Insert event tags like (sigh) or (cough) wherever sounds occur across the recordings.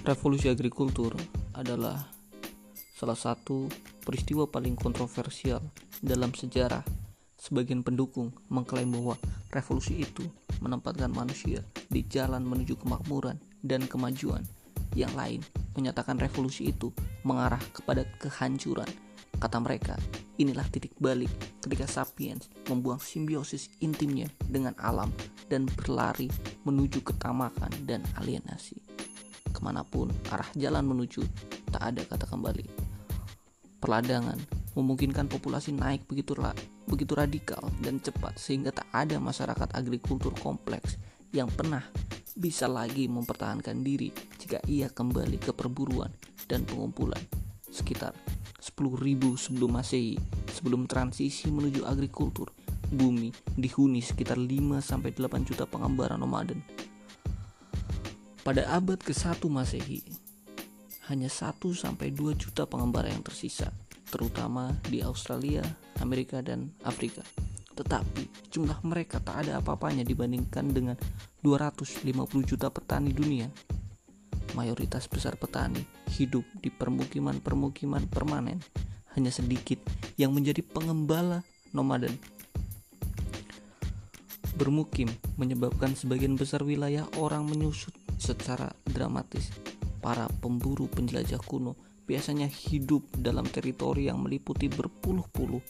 Revolusi agrikultur adalah salah satu peristiwa paling kontroversial dalam sejarah. Sebagian pendukung mengklaim bahwa revolusi itu menempatkan manusia di jalan menuju kemakmuran dan kemajuan. Yang lain menyatakan revolusi itu mengarah kepada kehancuran. Kata mereka, inilah titik balik ketika sapiens membuang simbiosis intimnya dengan alam dan berlari menuju ketamakan dan alienasi. Ke mana pun arah jalan menuju, tak ada kata kembali. Perladangan memungkinkan populasi naik begitu begitu radikal dan cepat sehingga tak ada masyarakat agrikultur kompleks yang pernah bisa lagi mempertahankan diri jika ia kembali ke perburuan dan pengumpulan sekitar 10.000 sebelum masehi sebelum transisi menuju agrikultur bumi dihuni sekitar 5 sampai 8 juta pengembara nomaden pada abad ke-1 masehi hanya 1 sampai 2 juta pengembara yang tersisa terutama di Australia, Amerika, dan Afrika. Tetapi jumlah mereka tak ada apa-apanya dibandingkan dengan 250 juta petani dunia. Mayoritas besar petani hidup di permukiman-permukiman permanen, hanya sedikit yang menjadi pengembala nomaden. Bermukim menyebabkan sebagian besar wilayah orang menyusut secara dramatis. Para pemburu penjelajah kuno biasanya hidup dalam teritori yang meliputi berpuluh-puluh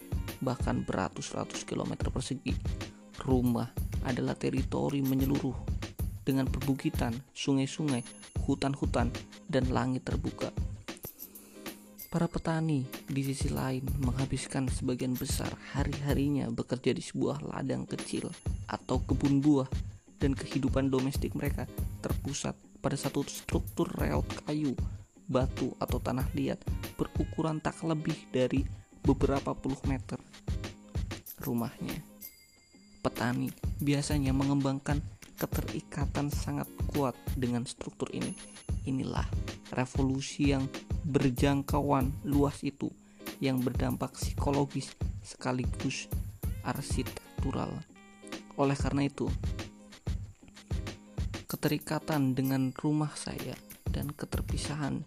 bahkan beratus-ratus kilometer persegi. Rumah adalah teritori menyeluruh dengan perbukitan, sungai-sungai, hutan-hutan, dan langit terbuka. Para petani di sisi lain menghabiskan sebagian besar hari-harinya bekerja di sebuah ladang kecil atau kebun buah dan kehidupan domestik mereka terpusat pada satu struktur reot kayu batu atau tanah liat berukuran tak lebih dari beberapa puluh meter. Rumahnya, petani biasanya mengembangkan keterikatan sangat kuat dengan struktur ini. Inilah revolusi yang berjangkauan luas itu yang berdampak psikologis sekaligus arsitektural. Oleh karena itu, keterikatan dengan rumah saya dan keterpisahan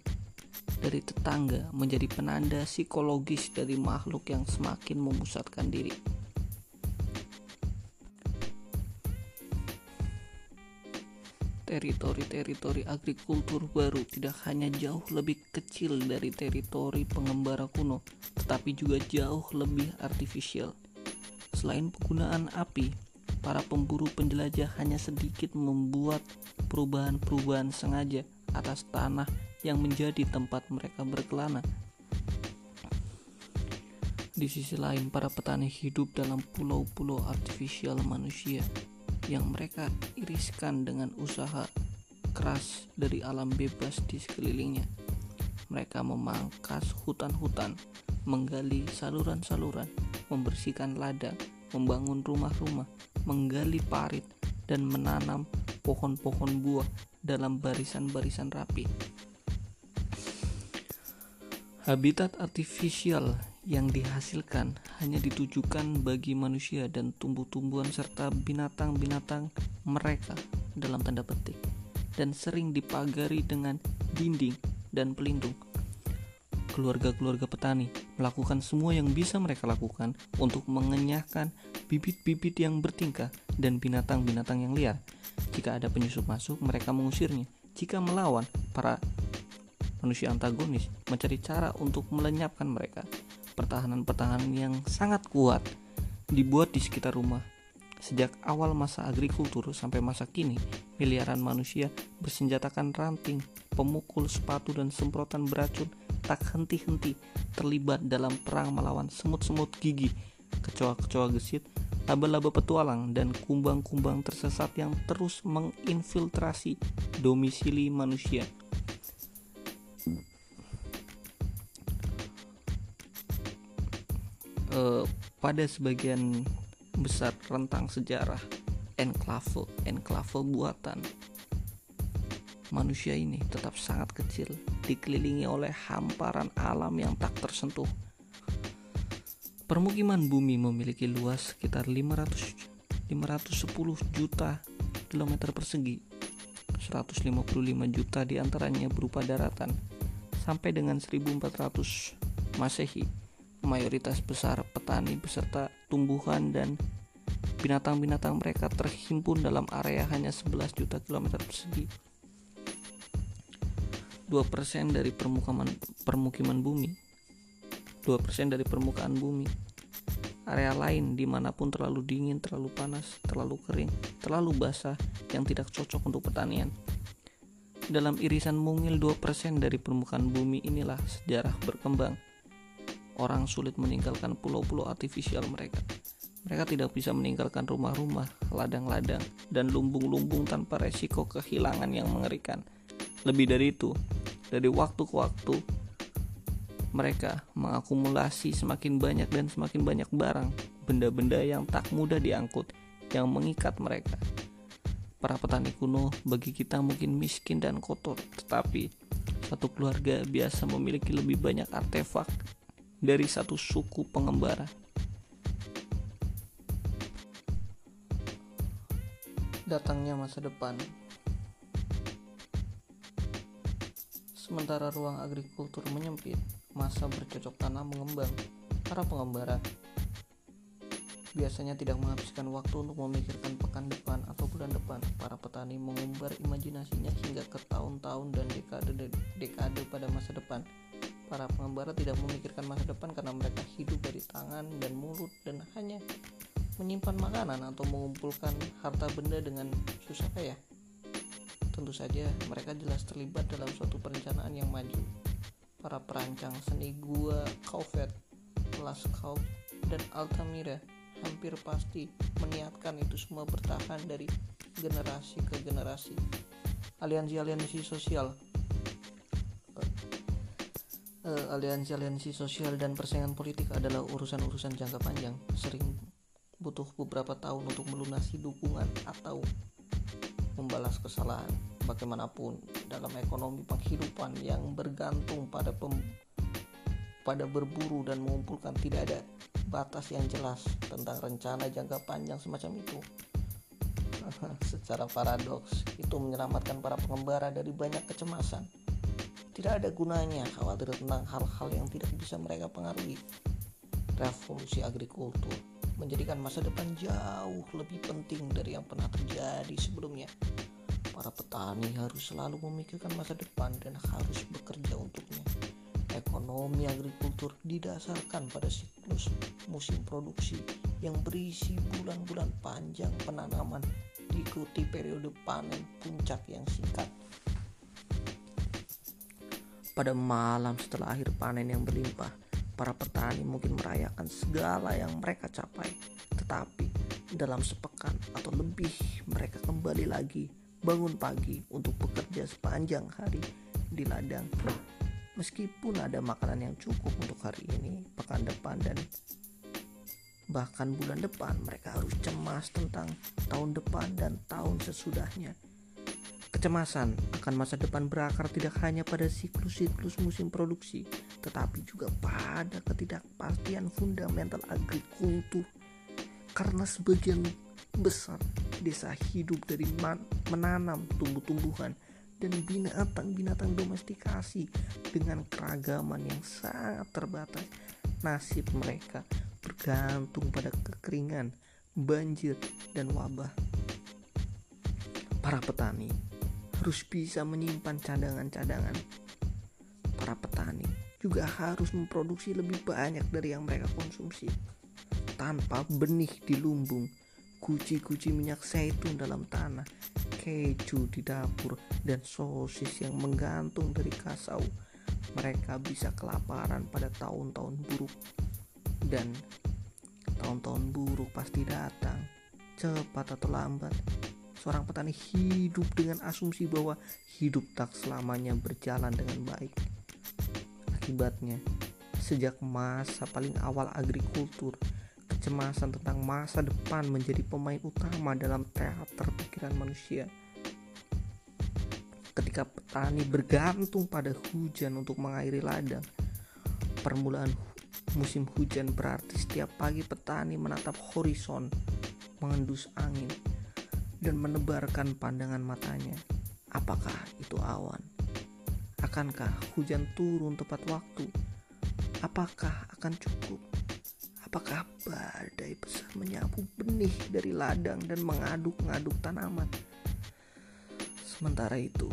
dari tetangga menjadi penanda psikologis dari makhluk yang semakin memusatkan diri. Teritori-teritori agrikultur baru tidak hanya jauh lebih kecil dari teritori pengembara kuno, tetapi juga jauh lebih artifisial. Selain penggunaan api, para pemburu penjelajah hanya sedikit membuat perubahan-perubahan sengaja atas tanah yang menjadi tempat mereka berkelana. Di sisi lain, para petani hidup dalam pulau-pulau artifisial manusia yang mereka iriskan dengan usaha keras dari alam bebas di sekelilingnya. Mereka memangkas hutan-hutan, menggali saluran-saluran, membersihkan ladang, membangun rumah-rumah, menggali parit, dan menanam pohon-pohon buah dalam barisan-barisan rapi. Habitat artifisial yang dihasilkan hanya ditujukan bagi manusia dan tumbuh-tumbuhan serta binatang-binatang mereka dalam tanda petik dan sering dipagari dengan dinding dan pelindung. Keluarga-keluarga petani melakukan semua yang bisa mereka lakukan untuk mengenyahkan bibit-bibit yang bertingkah dan binatang-binatang yang liar. Jika ada penyusup masuk, mereka mengusirnya. Jika melawan, para manusia antagonis mencari cara untuk melenyapkan mereka. Pertahanan-pertahanan yang sangat kuat dibuat di sekitar rumah. Sejak awal masa agrikultur sampai masa kini, miliaran manusia bersenjatakan ranting, pemukul sepatu dan semprotan beracun tak henti-henti terlibat dalam perang melawan semut-semut gigi, kecoa-kecoa gesit, laba-laba petualang, dan kumbang-kumbang tersesat yang terus menginfiltrasi domisili manusia. uh, pada sebagian besar rentang sejarah enklave enklave buatan manusia ini tetap sangat kecil dikelilingi oleh hamparan alam yang tak tersentuh permukiman bumi memiliki luas sekitar 500 510 juta kilometer persegi 155 juta di antaranya berupa daratan. Sampai dengan 1400 Masehi, mayoritas besar petani beserta tumbuhan dan binatang-binatang mereka terhimpun dalam area hanya 11 juta kilometer persegi. 2% dari permukaan permukiman bumi 2% dari permukaan bumi area lain di mana pun terlalu dingin, terlalu panas, terlalu kering, terlalu basah yang tidak cocok untuk pertanian. Dalam irisan mungil 2% dari permukaan bumi inilah sejarah berkembang. Orang sulit meninggalkan pulau-pulau artifisial mereka. Mereka tidak bisa meninggalkan rumah-rumah, ladang-ladang, dan lumbung-lumbung tanpa resiko kehilangan yang mengerikan. Lebih dari itu, dari waktu ke waktu, mereka mengakumulasi semakin banyak dan semakin banyak barang, benda-benda yang tak mudah diangkut, yang mengikat mereka. Para petani kuno bagi kita mungkin miskin dan kotor, tetapi satu keluarga biasa memiliki lebih banyak artefak dari satu suku pengembara. Datangnya masa depan Sementara ruang agrikultur menyempit, masa bercocok tanam mengembang. Para pengembara biasanya tidak menghabiskan waktu untuk memikirkan pekan depan atau bulan depan. Para petani mengumbar imajinasinya hingga ke tahun-tahun dan dekade-dekade pada masa depan. Para pengembara tidak memikirkan masa depan karena mereka hidup dari tangan dan mulut dan hanya menyimpan makanan atau mengumpulkan harta benda dengan susah payah. Tentu saja mereka jelas terlibat dalam suatu perencanaan yang maju. Para perancang seni gua Kauvet, Lascaux, dan Altamira hampir pasti meniatkan itu semua bertahan dari generasi ke generasi. Aliansi-aliansi sosial. Uh, aliansi-aliansi sosial dan persaingan politik adalah urusan-urusan jangka panjang, sering butuh beberapa tahun untuk melunasi dukungan atau membalas kesalahan bagaimanapun dalam ekonomi penghidupan yang bergantung pada pem, pada berburu dan mengumpulkan tidak ada batas yang jelas tentang rencana jangka panjang semacam itu. (laughs) Secara paradoks, itu menyelamatkan para pengembara dari banyak kecemasan. Tidak ada gunanya khawatir tentang hal-hal yang tidak bisa mereka pengaruhi. Revolusi agrikultur menjadikan masa depan jauh lebih penting dari yang pernah terjadi sebelumnya. Para petani harus selalu memikirkan masa depan dan harus bekerja untuknya. Ekonomi agrikultur didasarkan pada siklus musim produksi yang berisi bulan-bulan panjang penanaman diikuti periode panen puncak yang singkat. Pada malam setelah akhir panen yang berlimpah, para petani mungkin merayakan segala yang mereka capai. Tetapi dalam sepekan atau lebih mereka kembali lagi bangun pagi untuk bekerja sepanjang hari di ladang. Meskipun ada makanan yang cukup untuk hari ini, pekan depan dan bahkan bulan depan mereka harus cemas tentang tahun depan dan tahun sesudahnya. Kecemasan akan masa depan berakar tidak hanya pada siklus-siklus musim produksi, tetapi juga pada ketidakpastian fundamental agrikultur. Karena sebagian besar desa hidup dari menanam tumbuh-tumbuhan dan binatang-binatang domestikasi dengan keragaman yang sangat terbatas. Nasib mereka bergantung pada kekeringan, banjir, dan wabah. Para petani harus bisa menyimpan cadangan-cadangan. Para petani juga harus memproduksi lebih banyak dari yang mereka konsumsi. Tanpa benih di lumbung, guci-guci minyak zaitun dalam tanah, keju di dapur, dan sosis yang menggantung dari kasau. Mereka bisa kelaparan pada tahun-tahun buruk. Dan tahun-tahun buruk pasti datang, cepat atau lambat. Seorang petani hidup dengan asumsi bahwa hidup tak selamanya berjalan dengan baik. Akibatnya, sejak masa paling awal agrikultur, kecemasan tentang masa depan menjadi pemain utama dalam teater pikiran manusia. Ketika petani bergantung pada hujan untuk mengairi ladang, permulaan musim hujan berarti setiap pagi petani menatap horizon, mengendus angin, dan menebarkan pandangan matanya. Apakah itu awan? Akankah hujan turun tepat waktu? Apakah akan cukup? Apakah badai besar menyapu benih dari ladang dan mengaduk-ngaduk tanaman? Sementara itu,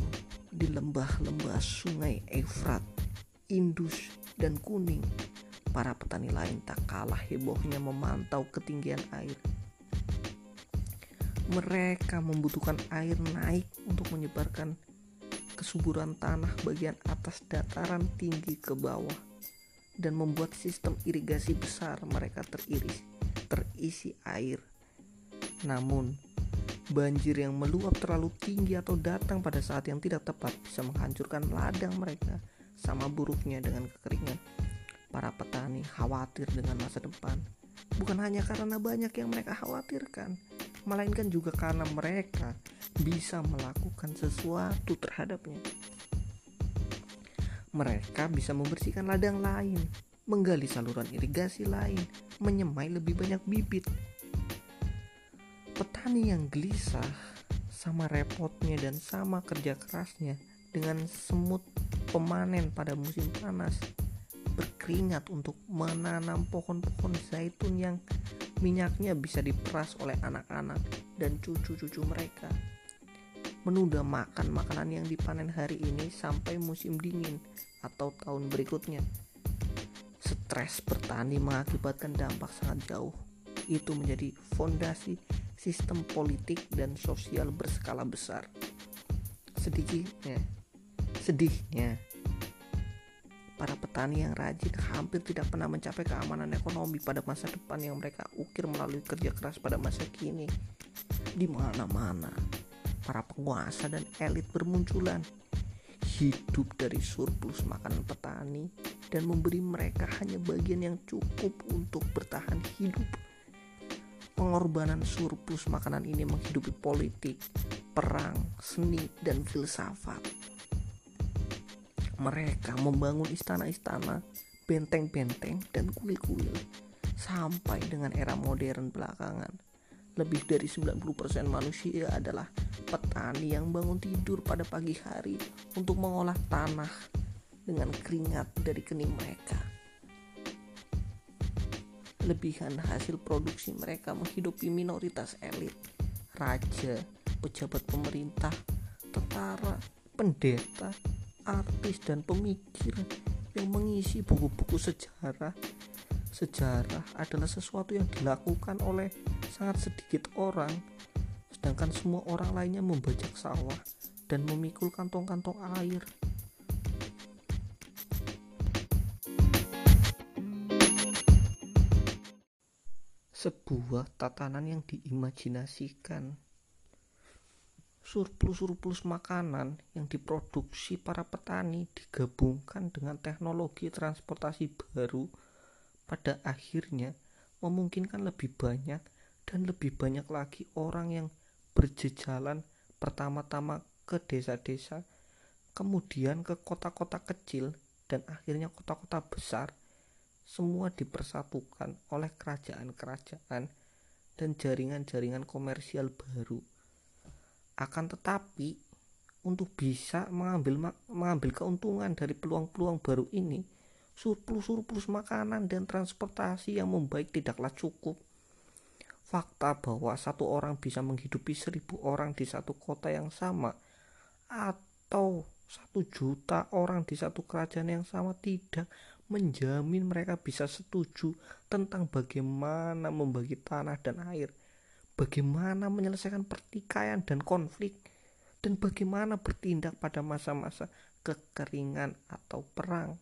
di lembah-lembah sungai Efrat, Indus, dan Kuning, para petani lain tak kalah hebohnya memantau ketinggian air. Mereka membutuhkan air naik untuk menyebarkan kesuburan tanah bagian atas dataran tinggi ke bawah dan membuat sistem irigasi besar mereka teriris, terisi air. Namun, banjir yang meluap terlalu tinggi atau datang pada saat yang tidak tepat bisa menghancurkan ladang mereka sama buruknya dengan kekeringan. Para petani khawatir dengan masa depan, bukan hanya karena banyak yang mereka khawatirkan, melainkan juga karena mereka bisa melakukan sesuatu terhadapnya. Mereka bisa membersihkan ladang lain, menggali saluran irigasi lain, menyemai lebih banyak bibit. Petani yang gelisah sama repotnya dan sama kerja kerasnya dengan semut pemanen pada musim panas berkeringat untuk menanam pohon-pohon zaitun yang minyaknya bisa diperas oleh anak-anak dan cucu-cucu mereka menunda makan makanan yang dipanen hari ini sampai musim dingin atau tahun berikutnya. Stres bertani mengakibatkan dampak sangat jauh. Itu menjadi fondasi sistem politik dan sosial berskala besar. Sedikitnya, sedihnya, para petani yang rajin hampir tidak pernah mencapai keamanan ekonomi pada masa depan yang mereka ukir melalui kerja keras pada masa kini. Di mana-mana, para penguasa dan elit bermunculan hidup dari surplus makanan petani dan memberi mereka hanya bagian yang cukup untuk bertahan hidup. Pengorbanan surplus makanan ini menghidupi politik, perang, seni, dan filsafat. Mereka membangun istana-istana, benteng-benteng, dan kuil-kuil sampai dengan era modern belakangan. Lebih dari 90% manusia adalah petani yang bangun tidur pada pagi hari untuk mengolah tanah dengan keringat dari kening mereka. Lebihan hasil produksi mereka menghidupi minoritas elit, raja, pejabat pemerintah, tentara, pendeta, artis, dan pemikir yang mengisi buku-buku sejarah. Sejarah adalah sesuatu yang dilakukan oleh sangat sedikit orang sedangkan semua orang lainnya membajak sawah dan memikul kantong-kantong air. Sebuah tatanan yang diimajinasikan. Surplus-surplus makanan yang diproduksi para petani digabungkan dengan teknologi transportasi baru pada akhirnya memungkinkan lebih banyak dan lebih banyak lagi orang yang berjejalan pertama-tama ke desa-desa, kemudian ke kota-kota kecil, dan akhirnya kota-kota besar, semua dipersatukan oleh kerajaan-kerajaan dan jaringan-jaringan komersial baru. Akan tetapi, untuk bisa mengambil mengambil keuntungan dari peluang-peluang baru ini, surplus-surplus makanan dan transportasi yang membaik tidaklah cukup. Fakta bahwa satu orang bisa menghidupi seribu orang di satu kota yang sama atau satu juta orang di satu kerajaan yang sama tidak menjamin mereka bisa setuju tentang bagaimana membagi tanah dan air, bagaimana menyelesaikan pertikaian dan konflik, dan bagaimana bertindak pada masa-masa kekeringan atau perang.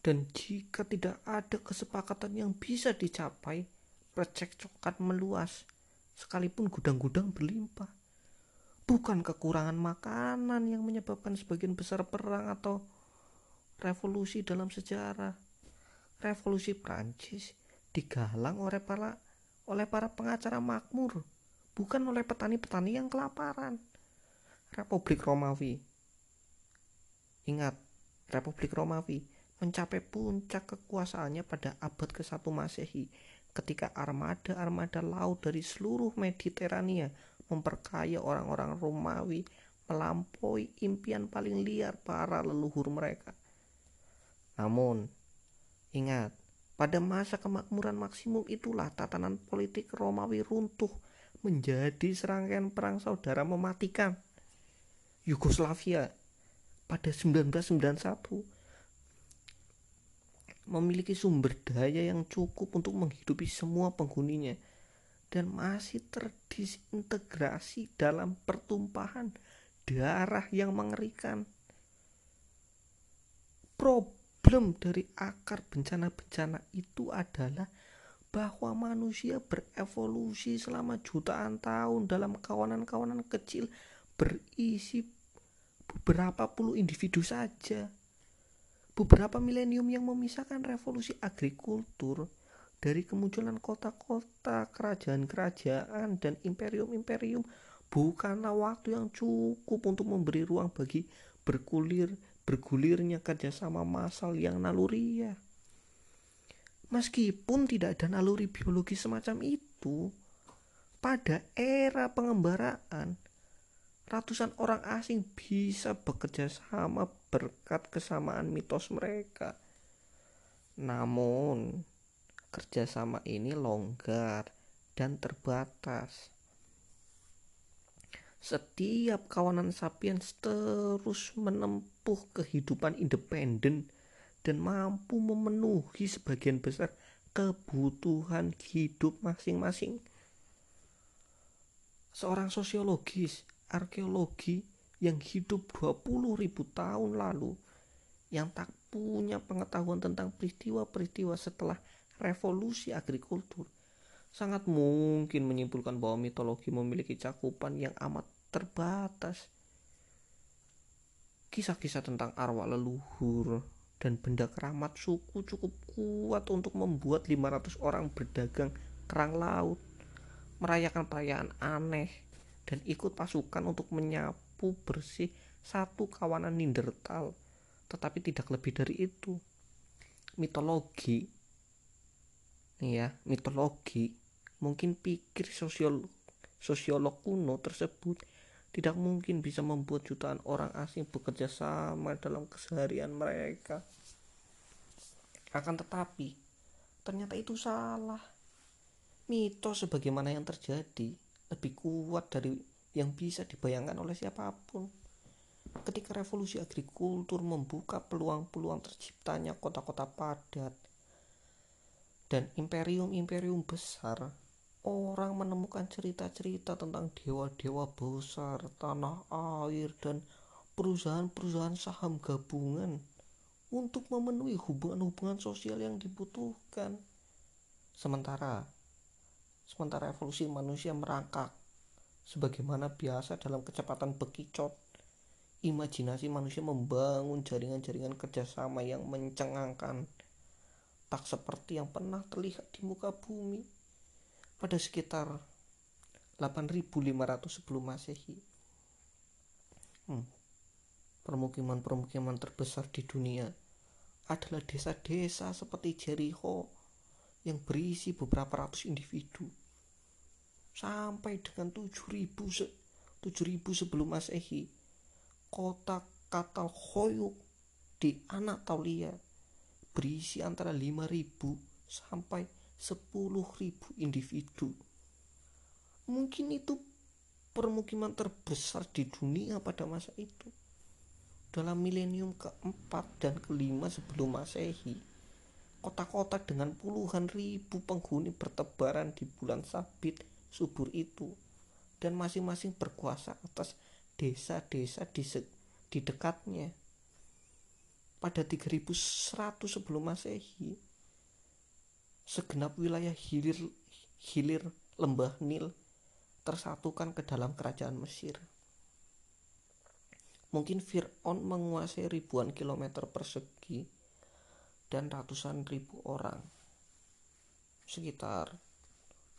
Dan jika tidak ada kesepakatan yang bisa dicapai, percekcokan meluas, sekalipun gudang-gudang berlimpah. Bukan kekurangan makanan yang menyebabkan sebagian besar perang atau revolusi dalam sejarah. Revolusi Prancis digalang oleh para oleh para pengacara makmur, bukan oleh petani-petani yang kelaparan. Republik Romawi. Ingat, Republik Romawi mencapai puncak kekuasaannya pada abad ke-1 Masehi ketika armada-armada laut dari seluruh Mediterania memperkaya orang-orang Romawi melampaui impian paling liar para leluhur mereka. Namun, ingat, pada masa kemakmuran maksimum itulah tatanan politik Romawi runtuh menjadi serangkaian perang saudara mematikan. Yugoslavia pada 1991 memiliki sumber daya yang cukup untuk menghidupi semua penghuninya dan masih terdisintegrasi dalam pertumpahan darah yang mengerikan. Problem dari akar bencana-bencana itu adalah bahwa manusia berevolusi selama jutaan tahun dalam kawanan-kawanan kecil berisi beberapa puluh individu saja. Beberapa milenium yang memisahkan revolusi agrikultur dari kemunculan kota-kota, kerajaan-kerajaan, dan imperium-imperium bukanlah waktu yang cukup untuk memberi ruang bagi berkulir bergulirnya kerjasama massal yang naluriah. Meskipun tidak ada naluri biologi semacam itu, pada era pengembaraan, ratusan orang asing bisa bekerja sama berkat kesamaan mitos mereka. Namun, kerjasama ini longgar dan terbatas. Setiap kawanan sapiens terus menempuh kehidupan independen dan mampu memenuhi sebagian besar kebutuhan hidup masing-masing. Seorang sosiologis, arkeologi yang hidup 20 ribu tahun lalu yang tak punya pengetahuan tentang peristiwa-peristiwa setelah revolusi agrikultur sangat mungkin menyimpulkan bahwa mitologi memiliki cakupan yang amat terbatas. Kisah-kisah tentang arwah leluhur dan benda keramat suku cukup kuat untuk membuat 500 orang berdagang kerang laut, merayakan perayaan aneh, dan ikut pasukan untuk menyapu bersih satu kawanan Nindertal. Tetapi tidak lebih dari itu. Mitologi, ya, mitologi mungkin pikir sosial sosiolog kuno tersebut tidak mungkin bisa membuat jutaan orang asing bekerja sama dalam keseharian mereka. Akan tetapi, ternyata itu salah. Mitos sebagaimana yang terjadi lebih kuat dari yang bisa dibayangkan oleh siapa pun. Ketika revolusi agrikultur membuka peluang-peluang terciptanya kota-kota padat dan imperium-imperium besar orang menemukan cerita-cerita tentang dewa-dewa besar, tanah air, dan perusahaan-perusahaan saham gabungan untuk memenuhi hubungan-hubungan sosial yang dibutuhkan. Sementara, sementara evolusi manusia merangkak, sebagaimana biasa dalam kecepatan bekicot, imajinasi manusia membangun jaringan-jaringan kerjasama yang mencengangkan, tak seperti yang pernah terlihat di muka bumi pada sekitar 8500 sebelum masehi. Hmm, permukiman-permukiman terbesar di dunia adalah desa-desa seperti Jericho yang berisi beberapa ratus individu. Sampai dengan 7000 7000 sebelum masehi kota Katal Hoyuk di Anatolia berisi antara 5000 sampai 10.000 individu. Mungkin itu permukiman terbesar di dunia pada masa itu. Dalam milenium keempat dan kelima sebelum masehi, kota-kota dengan puluhan ribu penghuni bertebaran di bulan sabit subur itu dan masing-masing berkuasa atas desa-desa di, di dekatnya. Pada 3100 sebelum masehi, segenap wilayah hilir hilir lembah Nil tersatukan ke dalam kerajaan Mesir. Mungkin Fir'aun menguasai ribuan kilometer persegi dan ratusan ribu orang. Sekitar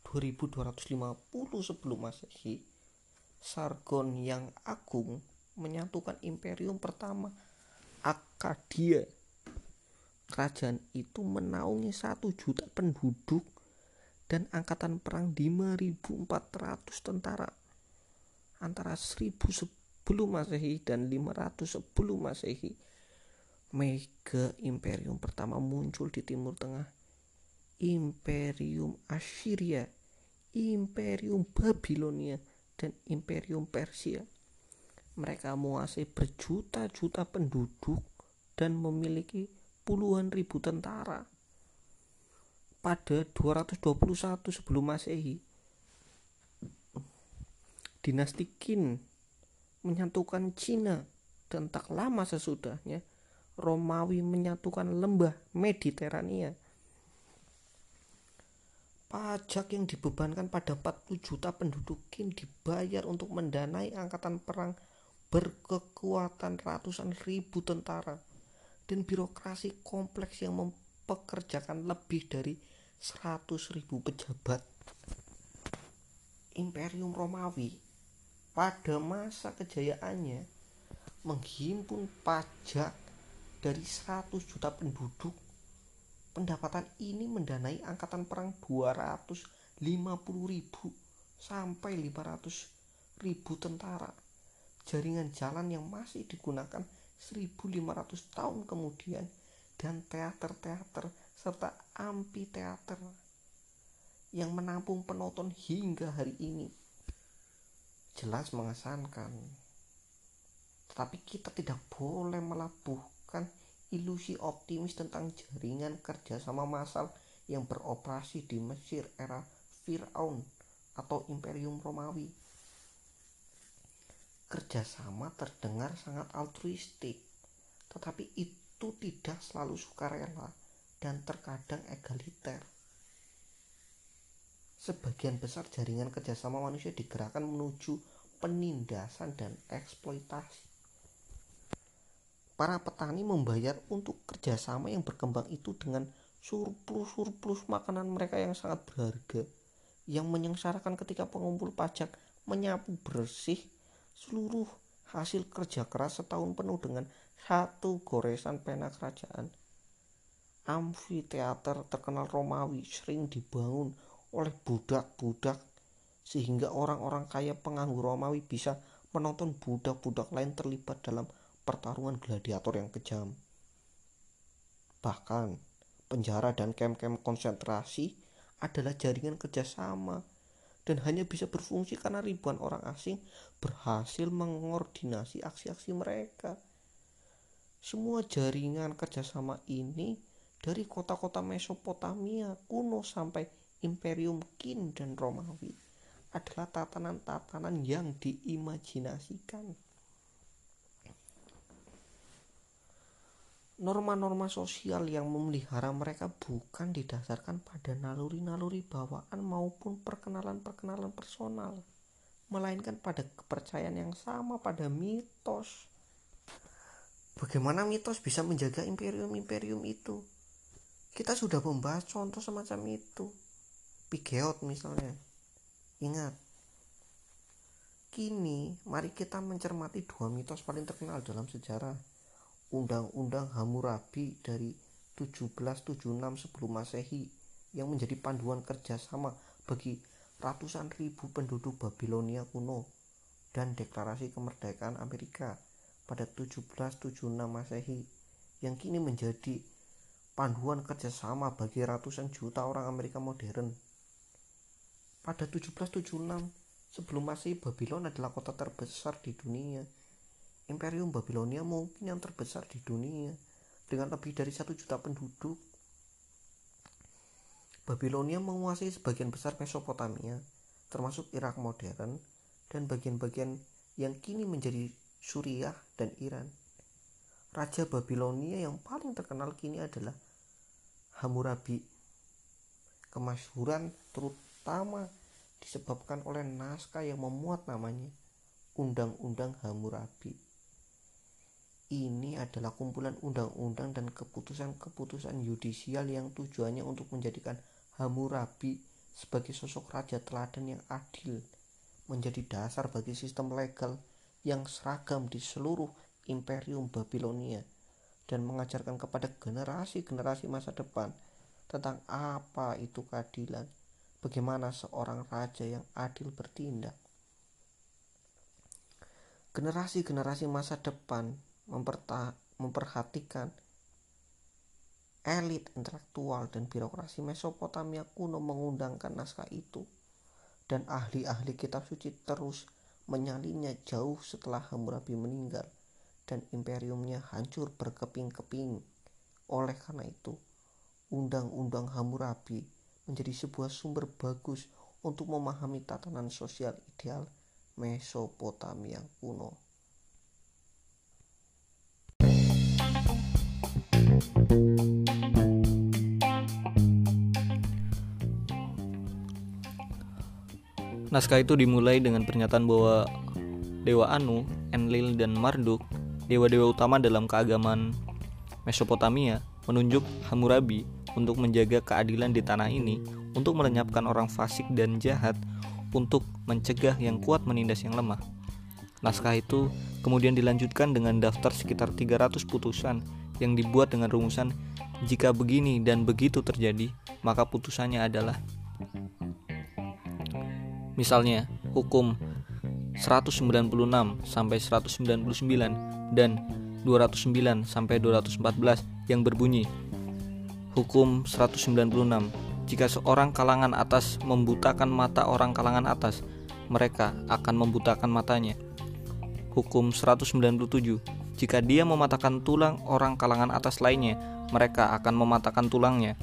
2250 sebelum Masehi, Sargon yang agung menyatukan imperium pertama Akadia kerajaan itu menaungi satu juta penduduk dan angkatan perang 5.400 tentara antara 1000 sebelum masehi dan 500 sebelum masehi. Mega imperium pertama muncul di timur tengah. Imperium Assyria imperium Babilonia dan imperium Persia. Mereka menguasai berjuta-juta penduduk dan memiliki puluhan ribu tentara. Pada 221 sebelum Masehi, dinasti Qin menyatukan Cina dan tak lama sesudahnya Romawi menyatukan lembah Mediterania. Pajak yang dibebankan pada 40 juta penduduk Qin dibayar untuk mendanai angkatan perang berkekuatan ratusan ribu tentara dan birokrasi kompleks yang mempekerjakan lebih dari 100 ribu pejabat. Imperium Romawi pada masa kejayaannya menghimpun pajak dari 100 juta penduduk. Pendapatan ini mendanai angkatan perang 250 ribu sampai 500 ribu tentara jaringan jalan yang masih digunakan 1500 tahun kemudian dan teater-teater serta amphitheater yang menampung penonton hingga hari ini jelas mengesankan. Tetapi kita tidak boleh melabuhkan ilusi optimis tentang jaringan kerjasama massal yang beroperasi di Mesir era Fir'aun atau Imperium Romawi kerjasama terdengar sangat altruistik, tetapi itu tidak selalu sukarela dan terkadang egaliter. Sebagian besar jaringan kerjasama manusia digerakkan menuju penindasan dan eksploitasi. Para petani membayar untuk kerjasama yang berkembang itu dengan surplus-surplus makanan mereka yang sangat berharga, yang menyengsarakan ketika pengumpul pajak menyapu bersih seluruh hasil kerja keras setahun penuh dengan satu goresan pena kerajaan. Amfiteater terkenal Romawi sering dibangun oleh budak-budak sehingga orang-orang kaya penganggur Romawi bisa menonton budak-budak lain terlibat dalam pertarungan gladiator yang kejam. Bahkan, penjara dan kem-kem konsentrasi adalah jaringan kerjasama dan hanya bisa berfungsi karena ribuan orang asing berhasil mengordinasi aksi-aksi mereka. Semua jaringan kerjasama ini dari kota-kota Mesopotamia kuno sampai Imperium Qin dan Romawi adalah tatanan-tatanan yang diimajinasikan. Norma-norma sosial yang memelihara mereka bukan didasarkan pada naluri-naluri bawaan maupun perkenalan-perkenalan personal, melainkan pada kepercayaan yang sama pada mitos. Bagaimana mitos bisa menjaga imperium-imperium itu? Kita sudah membahas contoh semacam itu. Pigeot misalnya. Ingat, kini mari kita mencermati dua mitos paling terkenal dalam sejarah Undang-Undang Hammurabi dari 1776 sebelum Masehi yang menjadi panduan kerjasama bagi ratusan ribu penduduk Babilonia kuno dan Deklarasi Kemerdekaan Amerika pada 1776 Masehi yang kini menjadi panduan kerjasama bagi ratusan juta orang Amerika modern. Pada 1776 sebelum Masehi Babylon adalah kota terbesar di dunia Imperium Babilonia mungkin yang terbesar di dunia dengan lebih dari satu juta penduduk. Babilonia menguasai sebagian besar Mesopotamia, termasuk Irak modern, dan bagian-bagian yang kini menjadi Suriah dan Iran. Raja Babilonia yang paling terkenal kini adalah Hammurabi. Kemasyhuran terutama disebabkan oleh naskah yang memuat namanya Undang-Undang Hammurabi ini adalah kumpulan undang-undang dan keputusan-keputusan yudisial yang tujuannya untuk menjadikan Hammurabi sebagai sosok raja teladan yang adil menjadi dasar bagi sistem legal yang seragam di seluruh imperium Babilonia dan mengajarkan kepada generasi-generasi masa depan tentang apa itu keadilan bagaimana seorang raja yang adil bertindak. Generasi-generasi masa depan memperhatikan elit intelektual dan birokrasi Mesopotamia kuno mengundangkan naskah itu dan ahli-ahli kitab suci terus menyalinya jauh setelah Hammurabi meninggal dan imperiumnya hancur berkeping-keping. Oleh karena itu, Undang-Undang Hammurabi menjadi sebuah sumber bagus untuk memahami tatanan sosial ideal Mesopotamia kuno. Naskah itu dimulai dengan pernyataan bahwa Dewa Anu, Enlil, dan Marduk, dewa-dewa utama dalam keagamaan Mesopotamia, menunjuk Hammurabi untuk menjaga keadilan di tanah ini, untuk melenyapkan orang fasik dan jahat, untuk mencegah yang kuat menindas yang lemah. Naskah itu kemudian dilanjutkan dengan daftar sekitar 300 putusan yang dibuat dengan rumusan jika begini dan begitu terjadi, maka putusannya adalah Misalnya, hukum 196 sampai 199 dan 209 sampai 214 yang berbunyi Hukum 196 jika seorang kalangan atas membutakan mata orang kalangan atas, mereka akan membutakan matanya. Hukum 197. Jika dia mematahkan tulang orang kalangan atas lainnya, mereka akan mematahkan tulangnya.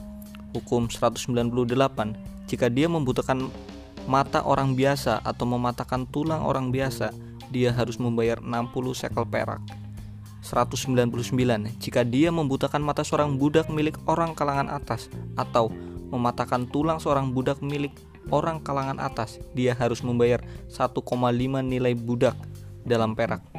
Hukum 198. Jika dia membutakan mata orang biasa atau mematahkan tulang orang biasa, dia harus membayar 60 sekel perak. 199. Jika dia membutakan mata seorang budak milik orang kalangan atas atau mematahkan tulang seorang budak milik orang kalangan atas, dia harus membayar 1,5 nilai budak dalam perak.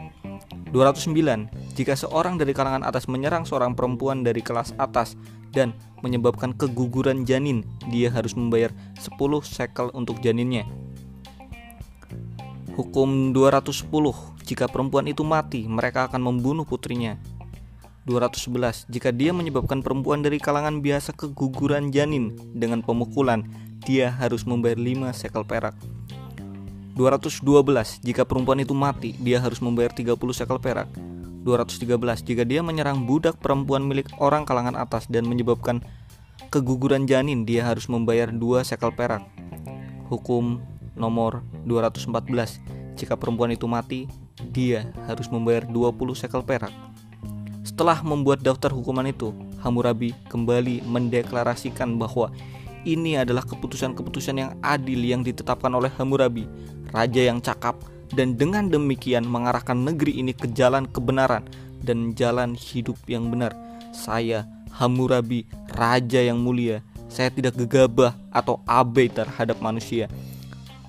209. Jika seorang dari kalangan atas menyerang seorang perempuan dari kelas atas dan menyebabkan keguguran janin, dia harus membayar 10 sekel untuk janinnya. Hukum 210. Jika perempuan itu mati, mereka akan membunuh putrinya. 211. Jika dia menyebabkan perempuan dari kalangan biasa keguguran janin dengan pemukulan, dia harus membayar 5 sekel perak. 212. Jika perempuan itu mati, dia harus membayar 30 sekel perak. 213. Jika dia menyerang budak perempuan milik orang kalangan atas dan menyebabkan keguguran janin, dia harus membayar 2 sekel perak. Hukum nomor 214. Jika perempuan itu mati, dia harus membayar 20 sekel perak. Setelah membuat daftar hukuman itu, Hammurabi kembali mendeklarasikan bahwa ini adalah keputusan-keputusan yang adil yang ditetapkan oleh Hammurabi, raja yang cakap, dan dengan demikian mengarahkan negeri ini ke jalan kebenaran dan jalan hidup yang benar. Saya, Hammurabi, raja yang mulia, saya tidak gegabah atau abai terhadap manusia.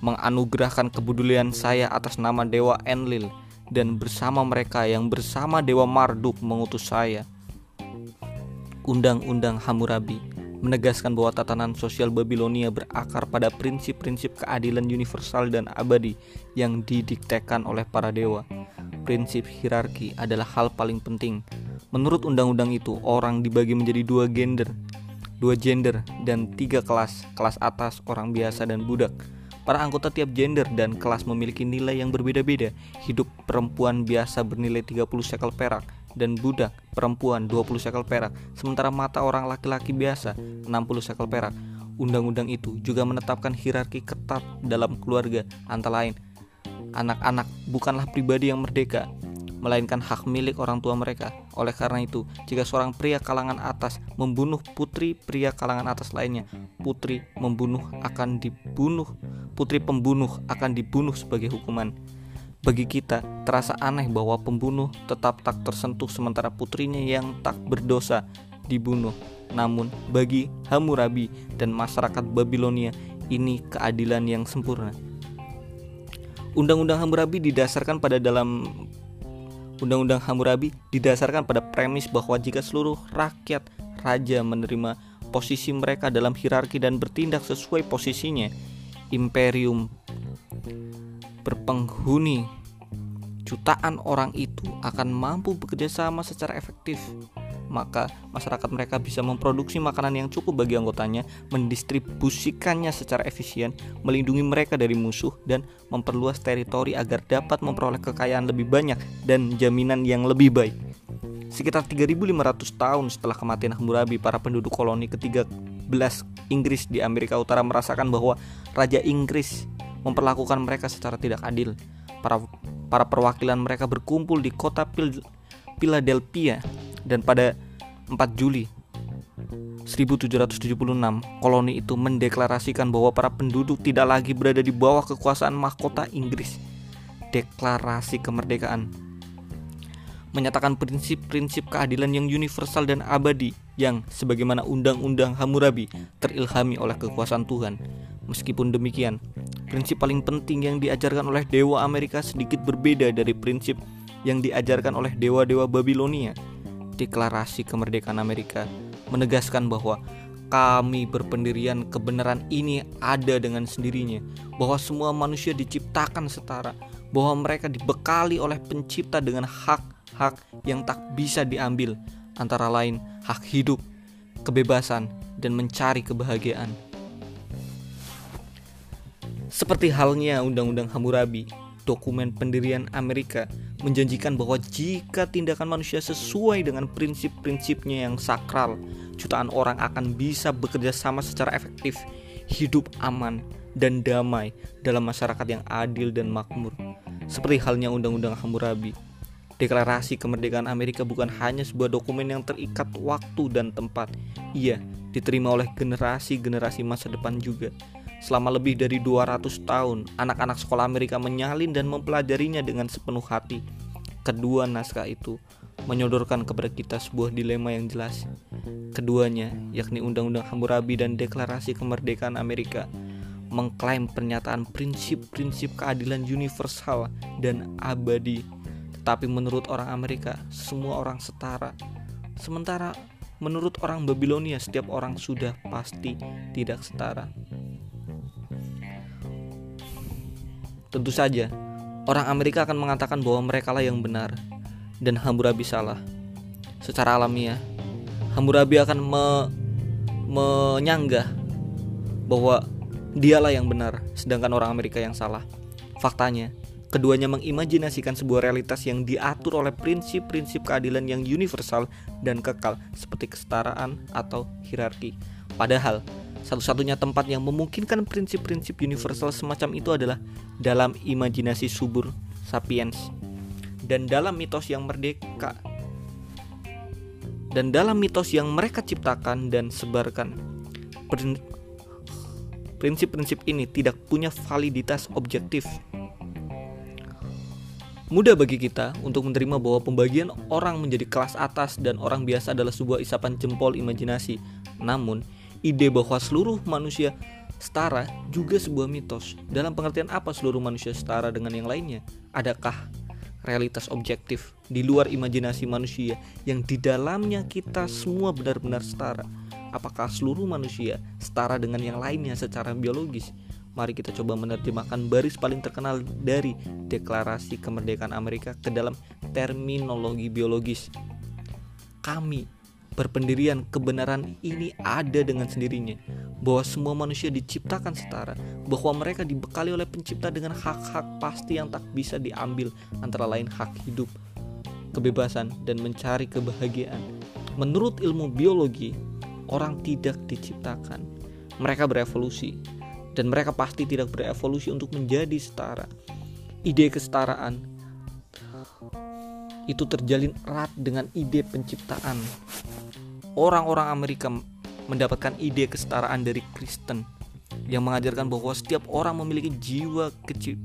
Menganugerahkan kepedulian saya atas nama Dewa Enlil dan bersama mereka yang bersama Dewa Marduk mengutus saya. Undang-undang Hammurabi menegaskan bahwa tatanan sosial Babilonia berakar pada prinsip-prinsip keadilan universal dan abadi yang didiktekan oleh para dewa. Prinsip hierarki adalah hal paling penting. Menurut undang-undang itu, orang dibagi menjadi dua gender, dua gender dan tiga kelas, kelas atas, orang biasa dan budak. Para anggota tiap gender dan kelas memiliki nilai yang berbeda-beda. Hidup perempuan biasa bernilai 30 sekel perak dan budak perempuan 20 sekel perak, sementara mata orang laki-laki biasa 60 sekel perak. Undang-undang itu juga menetapkan hierarki ketat dalam keluarga, antara lain anak-anak bukanlah pribadi yang merdeka, melainkan hak milik orang tua mereka. Oleh karena itu, jika seorang pria kalangan atas membunuh putri pria kalangan atas lainnya, putri membunuh akan dibunuh, putri pembunuh akan dibunuh sebagai hukuman. Bagi kita, terasa aneh bahwa pembunuh tetap tak tersentuh sementara putrinya yang tak berdosa dibunuh. Namun, bagi Hammurabi dan masyarakat Babilonia, ini keadilan yang sempurna. Undang-undang Hammurabi didasarkan pada dalam Undang-Undang Hammurabi didasarkan pada premis bahwa jika seluruh rakyat raja menerima posisi mereka dalam hierarki dan bertindak sesuai posisinya, imperium berpenghuni jutaan orang itu akan mampu bekerja sama secara efektif maka masyarakat mereka bisa memproduksi makanan yang cukup bagi anggotanya, mendistribusikannya secara efisien, melindungi mereka dari musuh, dan memperluas teritori agar dapat memperoleh kekayaan lebih banyak dan jaminan yang lebih baik. Sekitar 3500 tahun setelah kematian Hammurabi, para penduduk koloni ke-13 Inggris di Amerika Utara merasakan bahwa Raja Inggris memperlakukan mereka secara tidak adil. Para para perwakilan mereka berkumpul di kota Philadelphia dan pada 4 Juli 1776 koloni itu mendeklarasikan bahwa para penduduk tidak lagi berada di bawah kekuasaan mahkota Inggris. Deklarasi kemerdekaan menyatakan prinsip-prinsip keadilan yang universal dan abadi yang sebagaimana undang-undang Hammurabi terilhami oleh kekuasaan Tuhan. Meskipun demikian, prinsip paling penting yang diajarkan oleh dewa Amerika sedikit berbeda dari prinsip yang diajarkan oleh dewa-dewa Babilonia Deklarasi Kemerdekaan Amerika menegaskan bahwa kami berpendirian kebenaran ini ada dengan sendirinya, bahwa semua manusia diciptakan setara, bahwa mereka dibekali oleh pencipta dengan hak-hak yang tak bisa diambil, antara lain hak hidup, kebebasan, dan mencari kebahagiaan. Seperti halnya Undang-Undang Hammurabi, dokumen pendirian Amerika menjanjikan bahwa jika tindakan manusia sesuai dengan prinsip-prinsipnya yang sakral, jutaan orang akan bisa bekerja sama secara efektif, hidup aman dan damai dalam masyarakat yang adil dan makmur. Seperti halnya Undang-Undang Hammurabi, Deklarasi Kemerdekaan Amerika bukan hanya sebuah dokumen yang terikat waktu dan tempat. Ia diterima oleh generasi-generasi masa depan juga. Selama lebih dari 200 tahun, anak-anak sekolah Amerika menyalin dan mempelajarinya dengan sepenuh hati. Kedua naskah itu menyodorkan kepada kita sebuah dilema yang jelas. Keduanya, yakni Undang-Undang Hammurabi dan Deklarasi Kemerdekaan Amerika, mengklaim pernyataan prinsip-prinsip keadilan universal dan abadi. Tetapi menurut orang Amerika, semua orang setara. Sementara menurut orang Babilonia, setiap orang sudah pasti tidak setara. Tentu saja, orang Amerika akan mengatakan bahwa mereka lah yang benar dan Hammurabi salah. Secara alamiah, Hammurabi akan me menyanggah bahwa dialah yang benar, sedangkan orang Amerika yang salah. Faktanya, keduanya mengimajinasikan sebuah realitas yang diatur oleh prinsip-prinsip keadilan yang universal dan kekal seperti kesetaraan atau hierarki. Padahal, satu-satunya tempat yang memungkinkan prinsip-prinsip universal semacam itu adalah dalam imajinasi subur sapiens dan dalam mitos yang merdeka dan dalam mitos yang mereka ciptakan dan sebarkan. Prinsip-prinsip ini tidak punya validitas objektif. Mudah bagi kita untuk menerima bahwa pembagian orang menjadi kelas atas dan orang biasa adalah sebuah isapan jempol imajinasi. Namun, ide bahwa seluruh manusia setara juga sebuah mitos. Dalam pengertian apa seluruh manusia setara dengan yang lainnya? Adakah realitas objektif di luar imajinasi manusia yang di dalamnya kita semua benar-benar setara? Apakah seluruh manusia setara dengan yang lainnya secara biologis? Mari kita coba menerjemahkan baris paling terkenal dari Deklarasi Kemerdekaan Amerika ke dalam terminologi biologis. Kami berpendirian kebenaran ini ada dengan sendirinya. Bahwa semua manusia diciptakan setara. Bahwa mereka dibekali oleh pencipta dengan hak-hak pasti yang tak bisa diambil antara lain hak hidup kebebasan dan mencari kebahagiaan. Menurut ilmu biologi orang tidak diciptakan. Mereka berevolusi. Dan mereka pasti tidak berevolusi untuk menjadi setara. Ide kesetaraan itu terjalin erat dengan ide penciptaan orang-orang Amerika mendapatkan ide kesetaraan dari Kristen yang mengajarkan bahwa setiap orang memiliki jiwa kecil.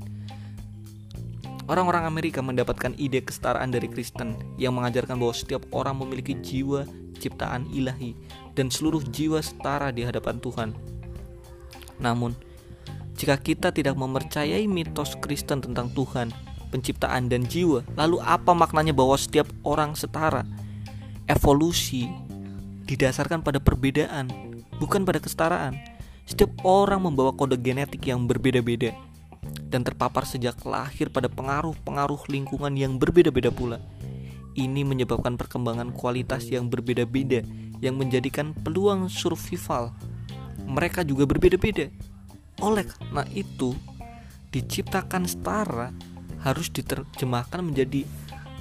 Orang-orang Amerika mendapatkan ide kesetaraan dari Kristen yang mengajarkan bahwa setiap orang memiliki jiwa ciptaan ilahi dan seluruh jiwa setara di hadapan Tuhan. Namun, jika kita tidak mempercayai mitos Kristen tentang Tuhan, penciptaan dan jiwa, lalu apa maknanya bahwa setiap orang setara? Evolusi didasarkan pada perbedaan, bukan pada kesetaraan. Setiap orang membawa kode genetik yang berbeda-beda dan terpapar sejak lahir pada pengaruh-pengaruh lingkungan yang berbeda-beda pula. Ini menyebabkan perkembangan kualitas yang berbeda-beda yang menjadikan peluang survival mereka juga berbeda-beda. Oleh karena itu, diciptakan setara harus diterjemahkan menjadi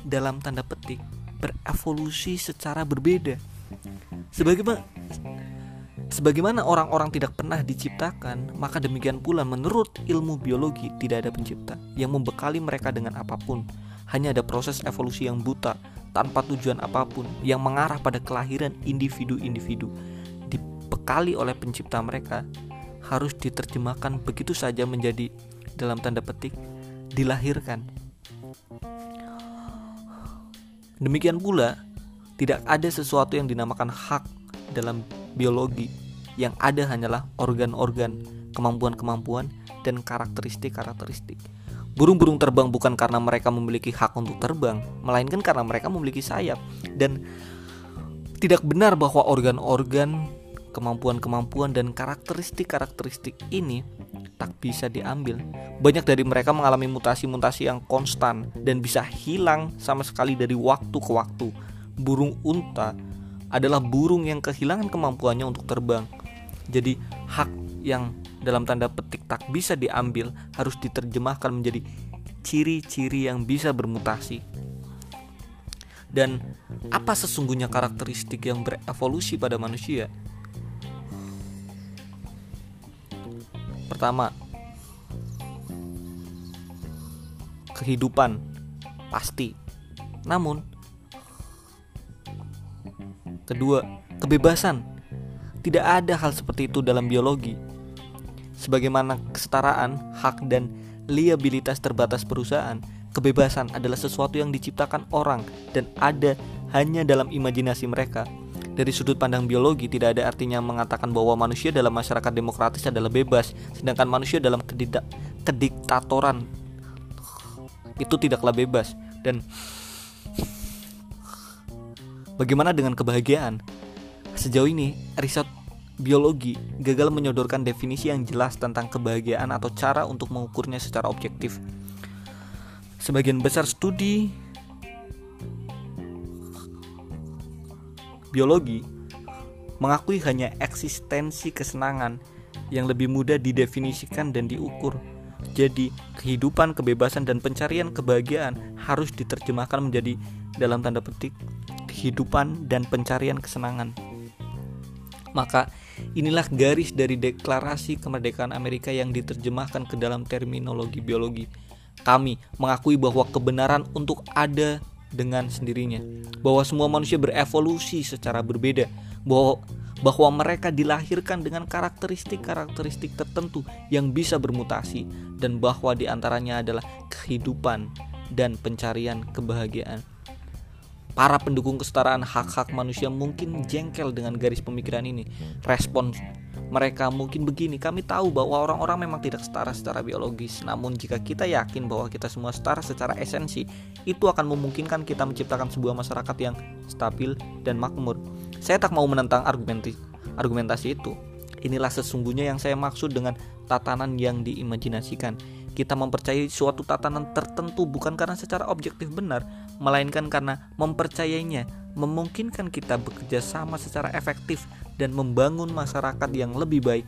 dalam tanda petik berevolusi secara berbeda. Sebagaimana sebagaimana orang-orang tidak pernah diciptakan, maka demikian pula menurut ilmu biologi tidak ada pencipta yang membekali mereka dengan apa pun. Hanya ada proses evolusi yang buta tanpa tujuan apa pun yang mengarah pada kelahiran individu-individu dibekali oleh pencipta mereka harus diterjemahkan begitu saja menjadi dalam tanda petik dilahirkan. Demikian pula tidak ada sesuatu yang dinamakan hak dalam biologi. Yang ada hanyalah organ-organ, kemampuan-kemampuan dan karakteristik-karakteristik. Burung-burung terbang bukan karena mereka memiliki hak untuk terbang, melainkan karena mereka memiliki sayap dan tidak benar bahwa organ-organ, kemampuan-kemampuan dan karakteristik-karakteristik ini tak bisa diambil. Banyak dari mereka mengalami mutasi-mutasi yang konstan dan bisa hilang sama sekali dari waktu ke waktu. Burung unta adalah burung yang kehilangan kemampuannya untuk terbang. Jadi hak yang dalam tanda petik tak bisa diambil harus diterjemahkan menjadi ciri-ciri yang bisa bermutasi. Dan apa sesungguhnya karakteristik yang berevolusi pada manusia? Pertama, kehidupan pasti. Namun, kedua, kebebasan. Tidak ada hal seperti itu dalam biologi Sebagaimana kesetaraan, hak dan liabilitas terbatas perusahaan, kebebasan adalah sesuatu yang diciptakan orang dan ada hanya dalam imajinasi mereka. Dari sudut pandang biologi tidak ada artinya mengatakan bahwa manusia dalam masyarakat demokratis adalah bebas, sedangkan manusia dalam kediktatoran itu tidaklah bebas dan bagaimana dengan kebahagiaan? Sejauh ini riset biologi gagal menyodorkan definisi yang jelas tentang kebahagiaan atau cara untuk mengukurnya secara objektif. Sebagian besar studi biologi mengakui hanya eksistensi kesenangan yang lebih mudah didefinisikan dan diukur. Jadi, kehidupan, kebebasan, dan pencarian kebahagiaan harus diterjemahkan menjadi dalam tanda petik kehidupan dan pencarian kesenangan. Maka, Inilah garis dari deklarasi kemerdekaan Amerika yang diterjemahkan ke dalam terminologi biologi. Kami mengakui bahwa kebenaran untuk ada dengan sendirinya, bahwa semua manusia berevolusi secara berbeda, bahwa bahwa mereka dilahirkan dengan karakteristik-karakteristik tertentu yang bisa bermutasi dan bahwa di antaranya adalah kehidupan dan pencarian kebahagiaan. Para pendukung kesetaraan hak-hak manusia mungkin jengkel dengan garis pemikiran ini. Respon mereka mungkin begini, kami tahu bahwa orang-orang memang tidak setara secara biologis. Namun jika kita yakin bahwa kita semua setara secara esensi, itu akan memungkinkan kita menciptakan sebuah masyarakat yang stabil dan makmur. Saya tak mau menentang argumentasi, argumentasi itu. Inilah sesungguhnya yang saya maksud dengan tatanan yang diimajinasikan kita mempercayai suatu tatanan tertentu bukan karena secara objektif benar, melainkan karena mempercayainya memungkinkan kita bekerja sama secara efektif dan membangun masyarakat yang lebih baik.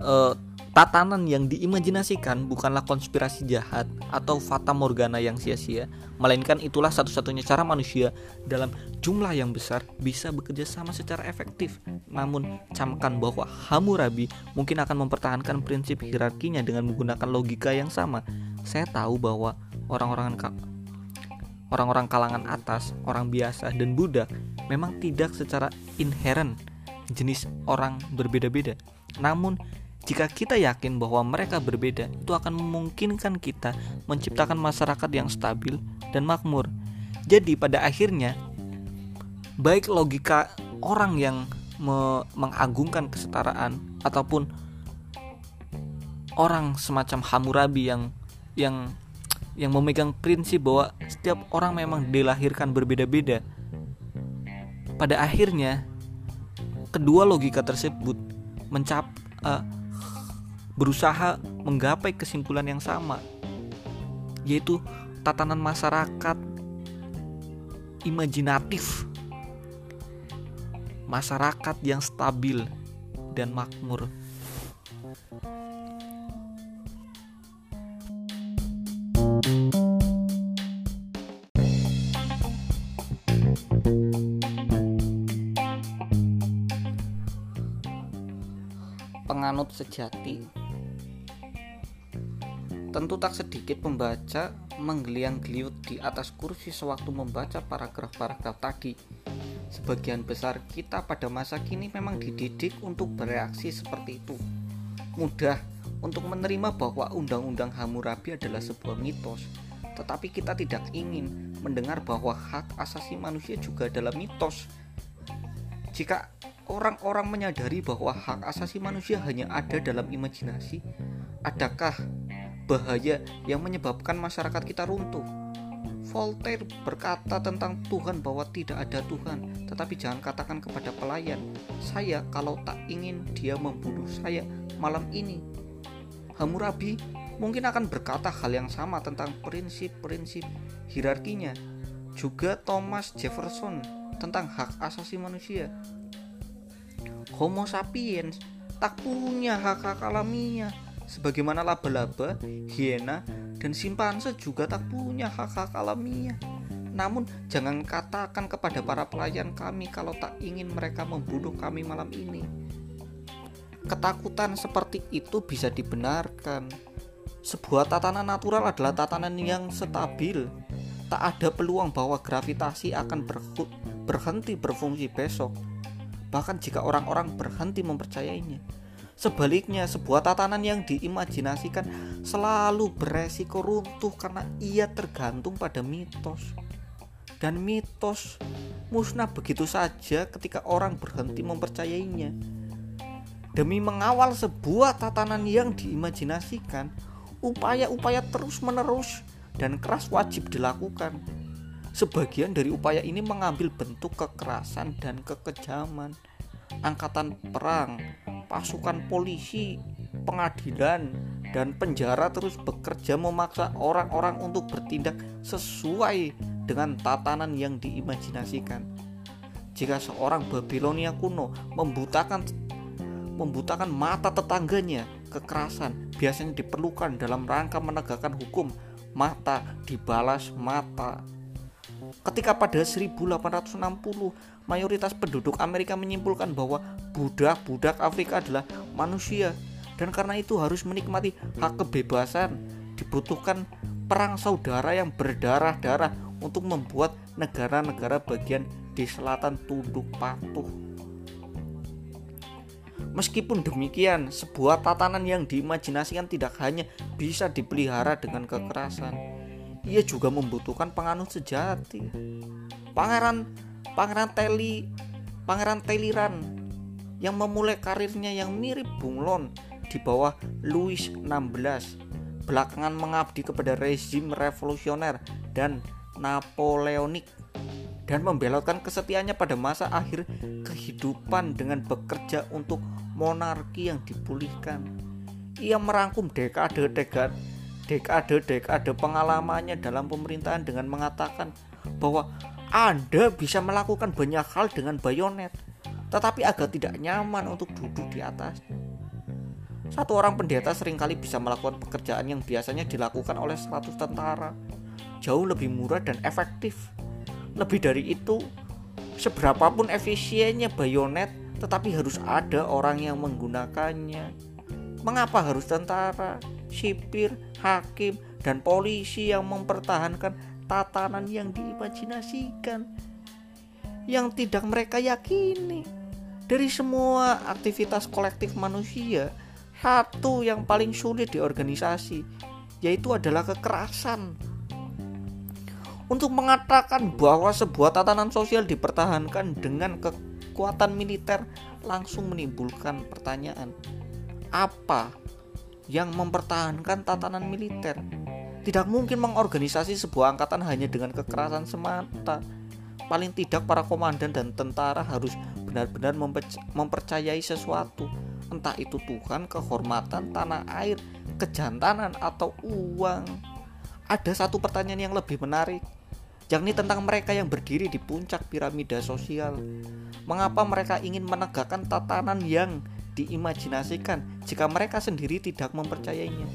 Uh, Tatanan yang diimajinasikan bukanlah konspirasi jahat atau fata morgana yang sia-sia, melainkan itulah satu-satunya cara manusia dalam jumlah yang besar bisa bekerja sama secara efektif. Namun, camkan bahwa Hammurabi mungkin akan mempertahankan prinsip hierarkinya dengan menggunakan logika yang sama. Saya tahu bahwa orang-orang orang-orang kalangan atas, orang biasa dan budak memang tidak secara inherent jenis orang berbeda-beda. Namun jika kita yakin bahwa mereka berbeda, itu akan memungkinkan kita menciptakan masyarakat yang stabil dan makmur. Jadi, pada akhirnya, baik logika orang yang me mengagungkan kesetaraan ataupun orang semacam Hammurabi yang yang yang memegang prinsip bahwa setiap orang memang dilahirkan berbeda-beda. Pada akhirnya, kedua logika tersebut mencap uh, berusaha menggapai kesimpulan yang sama yaitu tatanan masyarakat imajinatif masyarakat yang stabil dan makmur penganut sejati Tentu tak sedikit pembaca menggeliang-geliut di atas kursi sewaktu membaca paragraf-paragraf tadi. Sebagian besar kita pada masa kini memang dididik untuk bereaksi seperti itu. Mudah untuk menerima bahwa Undang-Undang Hammurabi adalah sebuah mitos, tetapi kita tidak ingin mendengar bahwa hak asasi manusia juga adalah mitos. Jika orang-orang menyadari bahwa hak asasi manusia hanya ada dalam imajinasi, adakah bahaya yang menyebabkan masyarakat kita runtuh. Voltaire berkata tentang Tuhan bahwa tidak ada Tuhan, tetapi jangan katakan kepada pelayan, "Saya kalau tak ingin dia membunuh saya malam ini." Hammurabi mungkin akan berkata hal yang sama tentang prinsip-prinsip hierarkinya. Juga Thomas Jefferson tentang hak asasi manusia. Homo sapiens tak punya hak-hak alamiah sebagaimana laba-laba, hiena, dan simpanse juga tak punya hak-hak alamiah. Namun jangan katakan kepada para pelayan kami kalau tak ingin mereka membunuh kami malam ini. Ketakutan seperti itu bisa dibenarkan. Sebuah tatanan natural adalah tatanan yang stabil. Tak ada peluang bahwa gravitasi akan berhenti berfungsi besok. Bahkan jika orang-orang berhenti mempercayainya, Sebaliknya, sebuah tatanan yang diimajinasikan selalu beresiko runtuh karena ia tergantung pada mitos. Dan mitos musnah begitu saja ketika orang berhenti mempercayainya. Demi mengawal sebuah tatanan yang diimajinasikan, upaya-upaya terus-menerus dan keras wajib dilakukan. Sebagian dari upaya ini mengambil bentuk kekerasan dan kekejaman, angkatan perang, pasukan polisi, pengadilan, dan penjara terus bekerja memaksa orang-orang untuk bertindak sesuai dengan tatanan yang diimajinasikan. Jika seorang Babilonia kuno membutakan membutakan mata tetangganya, kekerasan biasanya diperlukan dalam rangka menegakkan hukum. Mata dibalas mata. Ketika pada 1860 mayoritas penduduk Amerika menyimpulkan bahwa budak-budak Afrika adalah manusia dan karena itu harus menikmati hak kebebasan dibutuhkan perang saudara yang berdarah-darah untuk membuat negara-negara bagian di selatan tunduk patuh. Meskipun demikian, sebuah tatanan yang diimajinasikan tidak hanya bisa dipelihara dengan kekerasan. Ia juga membutuhkan penganut sejati. Pangeran Pangeran Teli Pangeran Teliran yang memulai karirnya yang mirip Bunglon di bawah Louis XVI belakangan mengabdi kepada rezim revolusioner dan Napoleonik dan membelotkan kesetiaannya pada masa akhir kehidupan dengan bekerja untuk monarki yang dipulihkan. Ia merangkum dekade-dekade dekade-dekade pengalamannya dalam pemerintahan dengan mengatakan bahwa anda bisa melakukan banyak hal dengan bayonet, tetapi agak tidak nyaman untuk duduk di atas. Satu orang pendeta sering kali bisa melakukan pekerjaan yang biasanya dilakukan oleh 100 tentara, jauh lebih murah dan efektif. Lebih dari itu, seberapapun efisiennya bayonet, tetapi harus ada orang yang menggunakannya. Mengapa harus tentara, sipir, hakim, dan polisi yang mempertahankan tatanan yang diimajinasikan yang tidak mereka yakini. Dari semua aktivitas kolektif manusia satu yang paling sulit di organisasi yaitu adalah kekerasan. Untuk mengatakan bahwa sebuah tatanan sosial dipertahankan dengan kekuatan militer langsung menimbulkan pertanyaan apa yang mempertahankan tatanan militer tidak mungkin mengorganisasi sebuah angkatan hanya dengan kekerasan semata. Paling tidak para komandan dan tentara harus benar-benar mempercayai sesuatu, entah itu Tuhan, kehormatan, tanah air, kejantanan atau uang. ada satu pertanyaan yang lebih menarik yakni tentang mereka yang berdiri di puncak piramida sosial. Mengapa mereka ingin menegakkan tatanan yang diimajinasikan jika mereka sendiri tidak mempercayainya?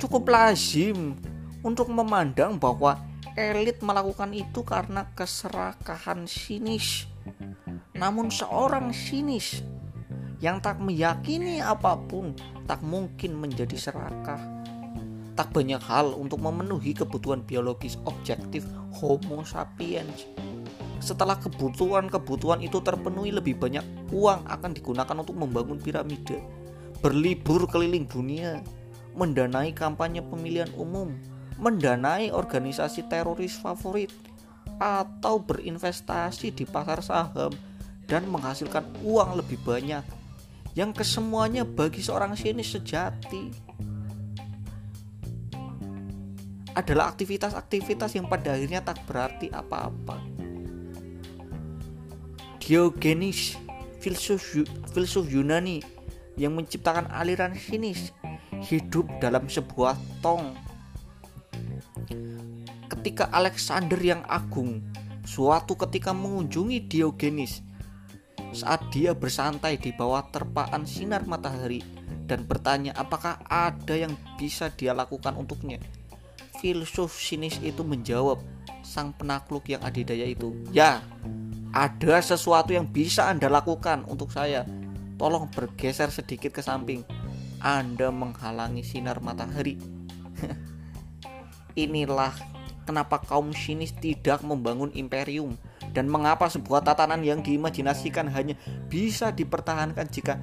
Cukup lazim untuk memandang bahwa elit melakukan itu karena keserakahan sinis. Namun seorang sinis yang tak meyakini apa pun tak mungkin menjadi serakah tak banyak hal untuk memenuhi kebutuhan biologis objektif Homo sapiens. Setelah kebutuhan-kebutuhan itu terpenuhi, lebih banyak uang akan digunakan untuk membangun piramida, berlibur keliling dunia, mendanai kampanye pemilihan umum, mendanai organisasi teroris favorit, atau berinvestasi di pasar saham dan menghasilkan uang lebih banyak yang kesemuanya bagi seorang sinis sejati adalah aktivitas-aktivitas yang pada akhirnya tak berarti apa-apa. Diogenes, filsuf, filsuf Yunani yang menciptakan aliran sinis, hidup dalam sebuah tong. Ketika Alexander yang agung suatu ketika mengunjungi Diogenes saat dia bersantai di bawah terpaan sinar matahari dan bertanya apakah ada yang bisa dia lakukan untuknya filsuf sinis itu menjawab sang penakluk yang adidaya itu ya ada sesuatu yang bisa anda lakukan untuk saya. Tolong bergeser sedikit ke samping. Anda menghalangi sinar matahari. (laughs) Inilah kenapa kaum sinis tidak membangun imperium. Dan mengapa sebuah tatanan yang diimajinasikan hanya bisa dipertahankan jika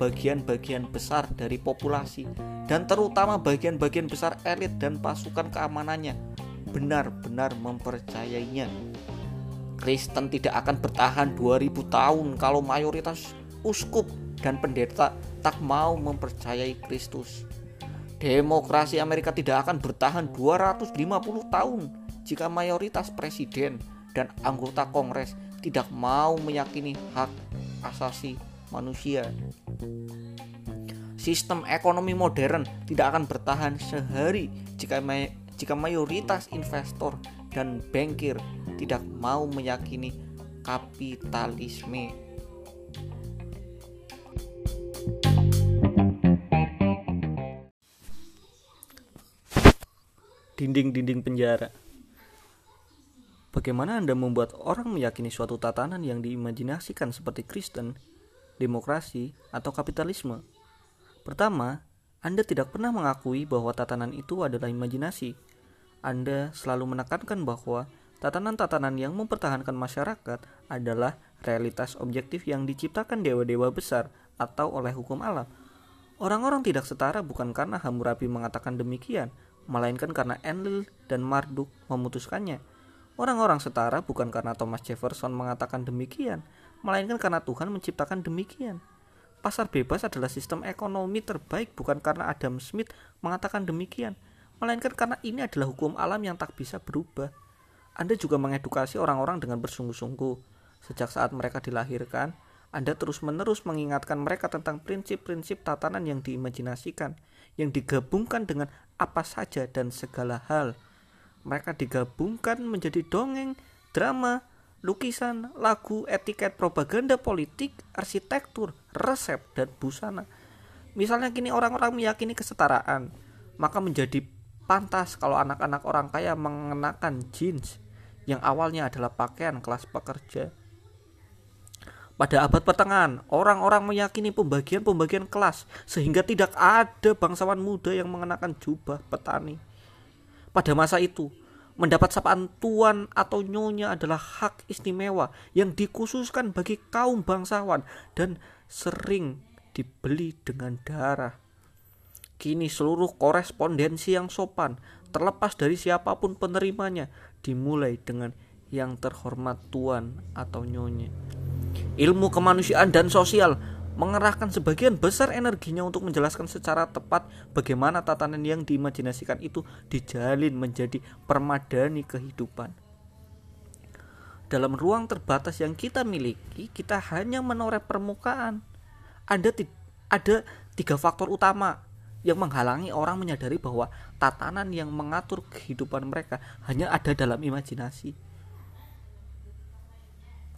bagian-bagian besar dari populasi dan terutama bagian-bagian besar elit dan pasukan keamanannya benar-benar mempercayainya. Kristen tidak akan bertahan 2000 tahun kalau mayoritas uskup dan pendeta tak mau mempercayai Kristus. Demokrasi Amerika tidak akan bertahan 250 tahun jika mayoritas presiden dan anggota Kongres tidak mau meyakini hak asasi manusia. Sistem ekonomi modern tidak akan bertahan sehari jika jika mayoritas investor dan bankir tidak mau meyakini kapitalisme. Dinding-dinding penjara. Bagaimana Anda membuat orang meyakini suatu tatanan yang diimajinasikan seperti Kristen demokrasi, atau kapitalisme. Pertama, Anda tidak pernah mengakui bahwa tatanan itu adalah imajinasi. Anda selalu menekankan bahwa tatanan-tatanan yang mempertahankan masyarakat adalah realitas objektif yang diciptakan dewa-dewa besar atau oleh hukum alam. Orang-orang tidak setara bukan karena Hammurabi mengatakan demikian, melainkan karena Enlil dan Marduk memutuskannya. Orang-orang setara bukan karena Thomas Jefferson mengatakan demikian, melainkan karena Tuhan menciptakan demikian. Pasar bebas adalah sistem ekonomi terbaik bukan karena Adam Smith mengatakan demikian, melainkan karena ini adalah hukum alam yang tak bisa berubah. Anda juga mengedukasi orang-orang dengan bersungguh-sungguh. Sejak saat mereka dilahirkan, Anda terus-menerus mengingatkan mereka tentang prinsip-prinsip tatanan yang diimajinasikan, yang digabungkan dengan apa saja dan segala hal. Mereka digabungkan menjadi dongeng, drama, lukisan, lagu, etiket, propaganda politik, arsitektur, resep, dan busana. Misalnya kini orang-orang meyakini kesetaraan, maka menjadi pantas kalau anak-anak orang kaya mengenakan jeans yang awalnya adalah pakaian kelas pekerja. Pada abad pertengahan, orang-orang meyakini pembagian-pembagian kelas sehingga tidak ada bangsawan muda yang mengenakan jubah petani. Pada masa itu, Mendapat sapaan tuan atau nyonya adalah hak istimewa yang dikhususkan bagi kaum bangsawan dan sering dibeli dengan darah. Kini seluruh korespondensi yang sopan, terlepas dari siapa pun penerimanya, dimulai dengan yang terhormat tuan atau nyonya. Ilmu kemanusiaan dan sosial mengerahkan sebagian besar energinya untuk menjelaskan secara tepat bagaimana tatanan yang diimajinasikan itu dijalin menjadi permadani kehidupan. Dalam ruang terbatas yang kita miliki, kita hanya menoreh permukaan. Ada ada tiga faktor utama yang menghalangi orang menyadari bahwa tatanan yang mengatur kehidupan mereka hanya ada dalam imajinasi.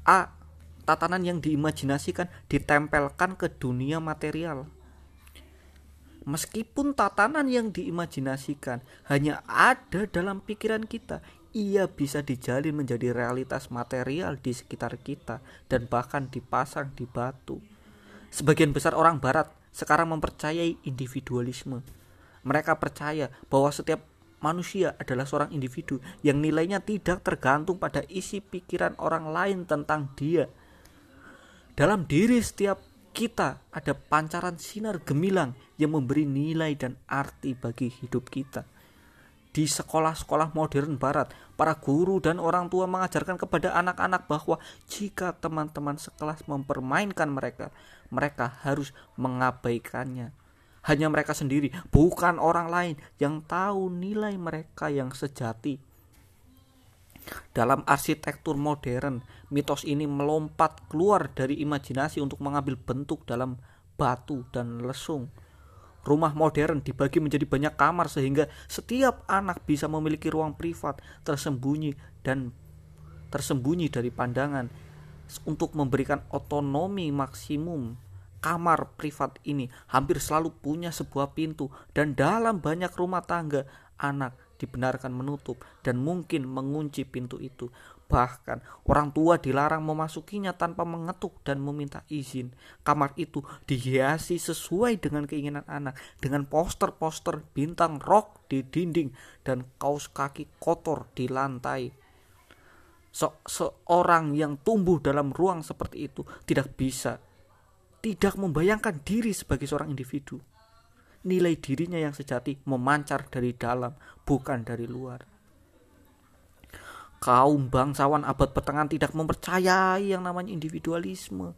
A. Tatanan yang diimajinasikan ditempelkan ke dunia material. Meskipun tatanan yang diimajinasikan hanya ada dalam pikiran kita, ia bisa dijalin menjadi realitas material di sekitar kita dan bahkan dipasang di batu. Sebagian besar orang barat sekarang mempercayai individualisme. Mereka percaya bahwa setiap manusia adalah seorang individu yang nilainya tidak tergantung pada isi pikiran orang lain tentang dia. Dalam diri setiap kita ada pancaran sinar gemilang yang memberi nilai dan arti bagi hidup kita. Di sekolah-sekolah modern barat, para guru dan orang tua mengajarkan kepada anak-anak bahwa jika teman-teman sekelas mempermainkan mereka, mereka harus mengabaikannya. Hanya mereka sendiri, bukan orang lain yang tahu nilai mereka yang sejati. Dalam arsitektur modern, mitos ini melompat keluar dari imajinasi untuk mengambil bentuk dalam batu dan lesung. Rumah modern dibagi menjadi banyak kamar sehingga setiap anak bisa memiliki ruang privat tersembunyi dan tersembunyi dari pandangan untuk memberikan otonomi maksimum kamar privat ini hampir selalu punya sebuah pintu dan dalam banyak rumah tangga anak dibenarkan menutup dan mungkin mengunci pintu itu. Bahkan orang tua dilarang memasukinya tanpa mengetuk dan meminta izin. Kamar itu dihiasi sesuai dengan keinginan anak dengan poster-poster bintang rock di dinding dan kaos kaki kotor di lantai. Se seorang yang tumbuh dalam ruang seperti itu tidak bisa tidak membayangkan diri sebagai seorang individu. Nilai dirinya yang sejati memancar dari dalam, bukan dari luar. Kaum bangsawan abad pertengahan tidak mempercayai yang namanya individualisme.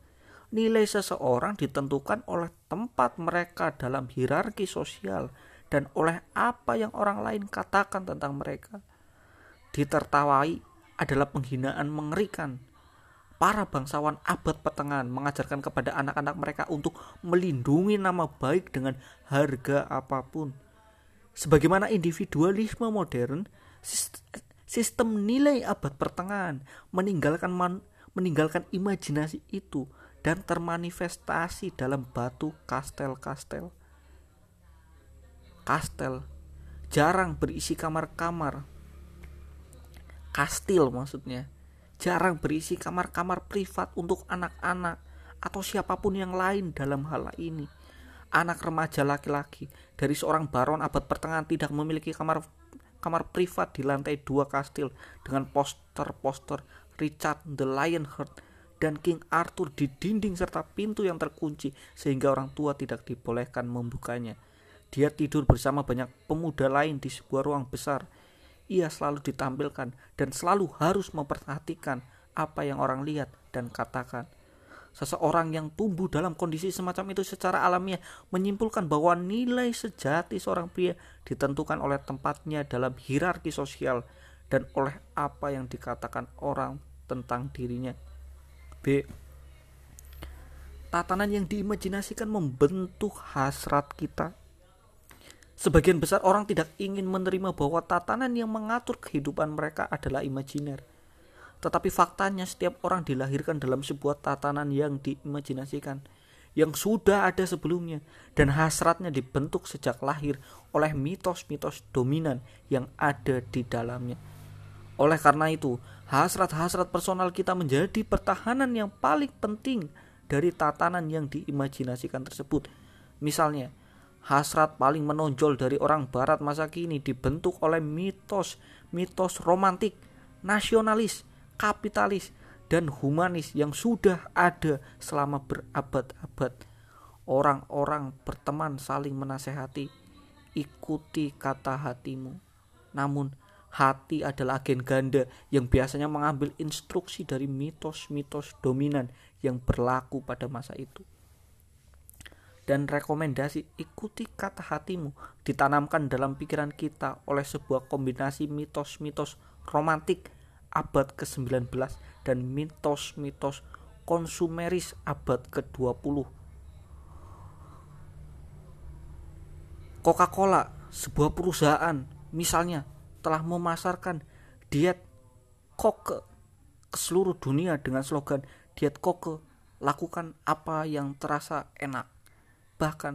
Nilai seseorang ditentukan oleh tempat mereka dalam hierarki sosial dan oleh apa yang orang lain katakan tentang mereka. Ditertawai adalah penghinaan mengerikan para bangsawan abad pertengahan mengajarkan kepada anak-anak mereka untuk melindungi nama baik dengan harga apa pun. Sebagaimana individualisme modern, sistem nilai abad pertengahan meninggalkan man, meninggalkan imajinasi itu dan termanifestasi dalam batu kastel-kastel. Kastel jarang berisi kamar-kamar. Kastil maksudnya jarang berisi kamar-kamar privat untuk anak-anak atau siapa pun yang lain dalam hal ini. Anak remaja laki-laki dari seorang baron abad pertengahan tidak memiliki kamar kamar privat di lantai dua kastil dengan poster-poster Richard the Lionheart dan King Arthur di dinding serta pintu yang terkunci sehingga orang tua tidak dibolehkan membukanya. Dia tidur bersama banyak pemuda lain di sebuah ruang besar ia selalu ditampilkan dan selalu harus memperhatikan apa yang orang lihat dan katakan. Seseorang yang tumbuh dalam kondisi semacam itu secara alamiah menyimpulkan bahwa nilai sejati seorang pria ditentukan oleh tempatnya dalam hierarki sosial dan oleh apa yang dikatakan orang tentang dirinya. B. Tatanan yang diimajinasikan membentuk hasrat kita Sebagian besar orang tidak ingin menerima bahwa tatanan yang mengatur kehidupan mereka adalah imajiner. Tetapi faktanya setiap orang dilahirkan dalam sebuah tatanan yang diimajinasikan yang sudah ada sebelumnya dan hasratnya dibentuk sejak lahir oleh mitos-mitos dominan yang ada di dalamnya. Oleh karena itu, hasrat-hasrat personal kita menjadi pertahanan yang paling penting dari tatanan yang diimajinasikan tersebut. Misalnya, hasrat paling menonjol dari orang barat masa kini dibentuk oleh mitos-mitos romantik, nasionalis, kapitalis, dan humanis yang sudah ada selama berabad-abad. Orang-orang berteman saling menasehati, ikuti kata hatimu. Namun, hati adalah agen ganda yang biasanya mengambil instruksi dari mitos-mitos dominan yang berlaku pada masa itu dan rekomendasi ikuti kata hatimu ditanamkan dalam pikiran kita oleh sebuah kombinasi mitos-mitos romantik abad ke-19 dan mitos-mitos konsumeris abad ke-20. Coca-Cola, sebuah perusahaan, misalnya telah memasarkan diet koke ke seluruh dunia dengan slogan diet koke, lakukan apa yang terasa enak. Bahkan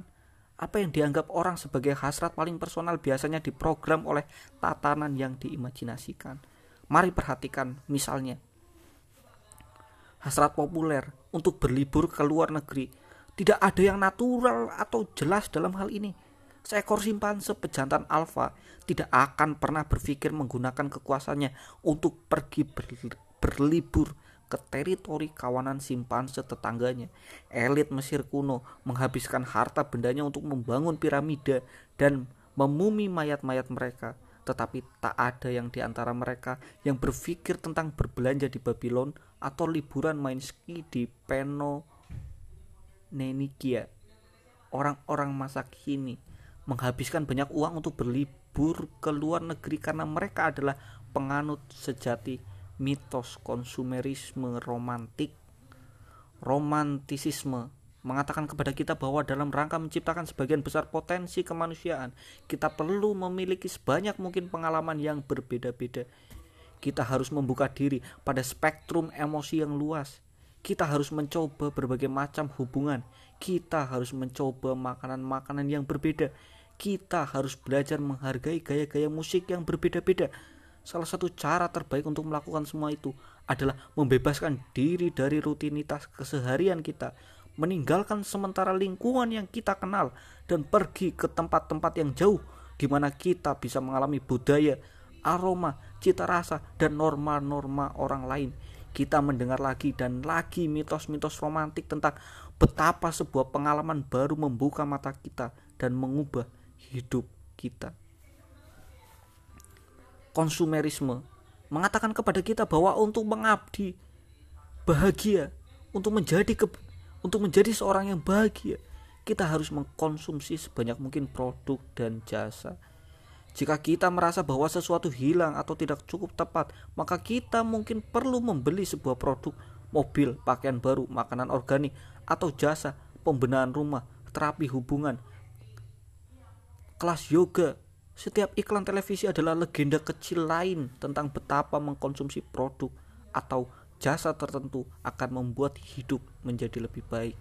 apa yang dianggap orang sebagai hasrat paling personal biasanya diprogram oleh tatanan yang diimajinasikan. Mari perhatikan misalnya hasrat populer untuk berlibur ke luar negeri. Tidak ada yang natural atau jelas dalam hal ini. Seekor simpanse pejantan alfa tidak akan pernah berpikir menggunakan kekuasaannya untuk pergi berlibur ke teritori kawanan simpanse tetangganya. Elit Mesir kuno menghabiskan harta bendanya untuk membangun piramida dan memumi mayat-mayat mereka tetapi tak ada yang di antara mereka yang berpikir tentang berbelanja di Babylon atau liburan main ski di Peno Nenikia. Orang-orang masa kini menghabiskan banyak uang untuk berlibur ke luar negeri karena mereka adalah penganut sejati mitos konsumerisme romantik. Romantisisme mengatakan kepada kita bahwa dalam rangka menciptakan sebagian besar potensi kemanusiaan, kita perlu memiliki sebanyak mungkin pengalaman yang berbeda-beda. Kita harus membuka diri pada spektrum emosi yang luas. Kita harus mencoba berbagai macam hubungan. Kita harus mencoba makanan-makanan yang berbeda. Kita harus belajar menghargai gaya-gaya musik yang berbeda-beda. Salah satu cara terbaik untuk melakukan semua itu adalah membebaskan diri dari rutinitas keseharian kita meninggalkan sementara lingkungan yang kita kenal dan pergi ke tempat-tempat yang jauh di mana kita bisa mengalami budaya, aroma, cita rasa, dan norma-norma orang lain. Kita mendengar lagi dan lagi mitos-mitos romantik tentang betapa sebuah pengalaman baru membuka mata kita dan mengubah hidup kita. Konsumerisme mengatakan kepada kita bahwa untuk mengabdi bahagia, untuk menjadi ke untuk menjadi seorang yang bahagia, kita harus mengkonsumsi sebanyak mungkin produk dan jasa. Jika kita merasa bahwa sesuatu hilang atau tidak cukup tepat, maka kita mungkin perlu membeli sebuah produk, mobil, pakaian baru, makanan organik, atau jasa pembenahan rumah, terapi hubungan, kelas yoga. Setiap iklan televisi adalah legenda kecil lain tentang betapa mengkonsumsi produk atau jasa tertentu akan membuat hidup menjadi lebih baik.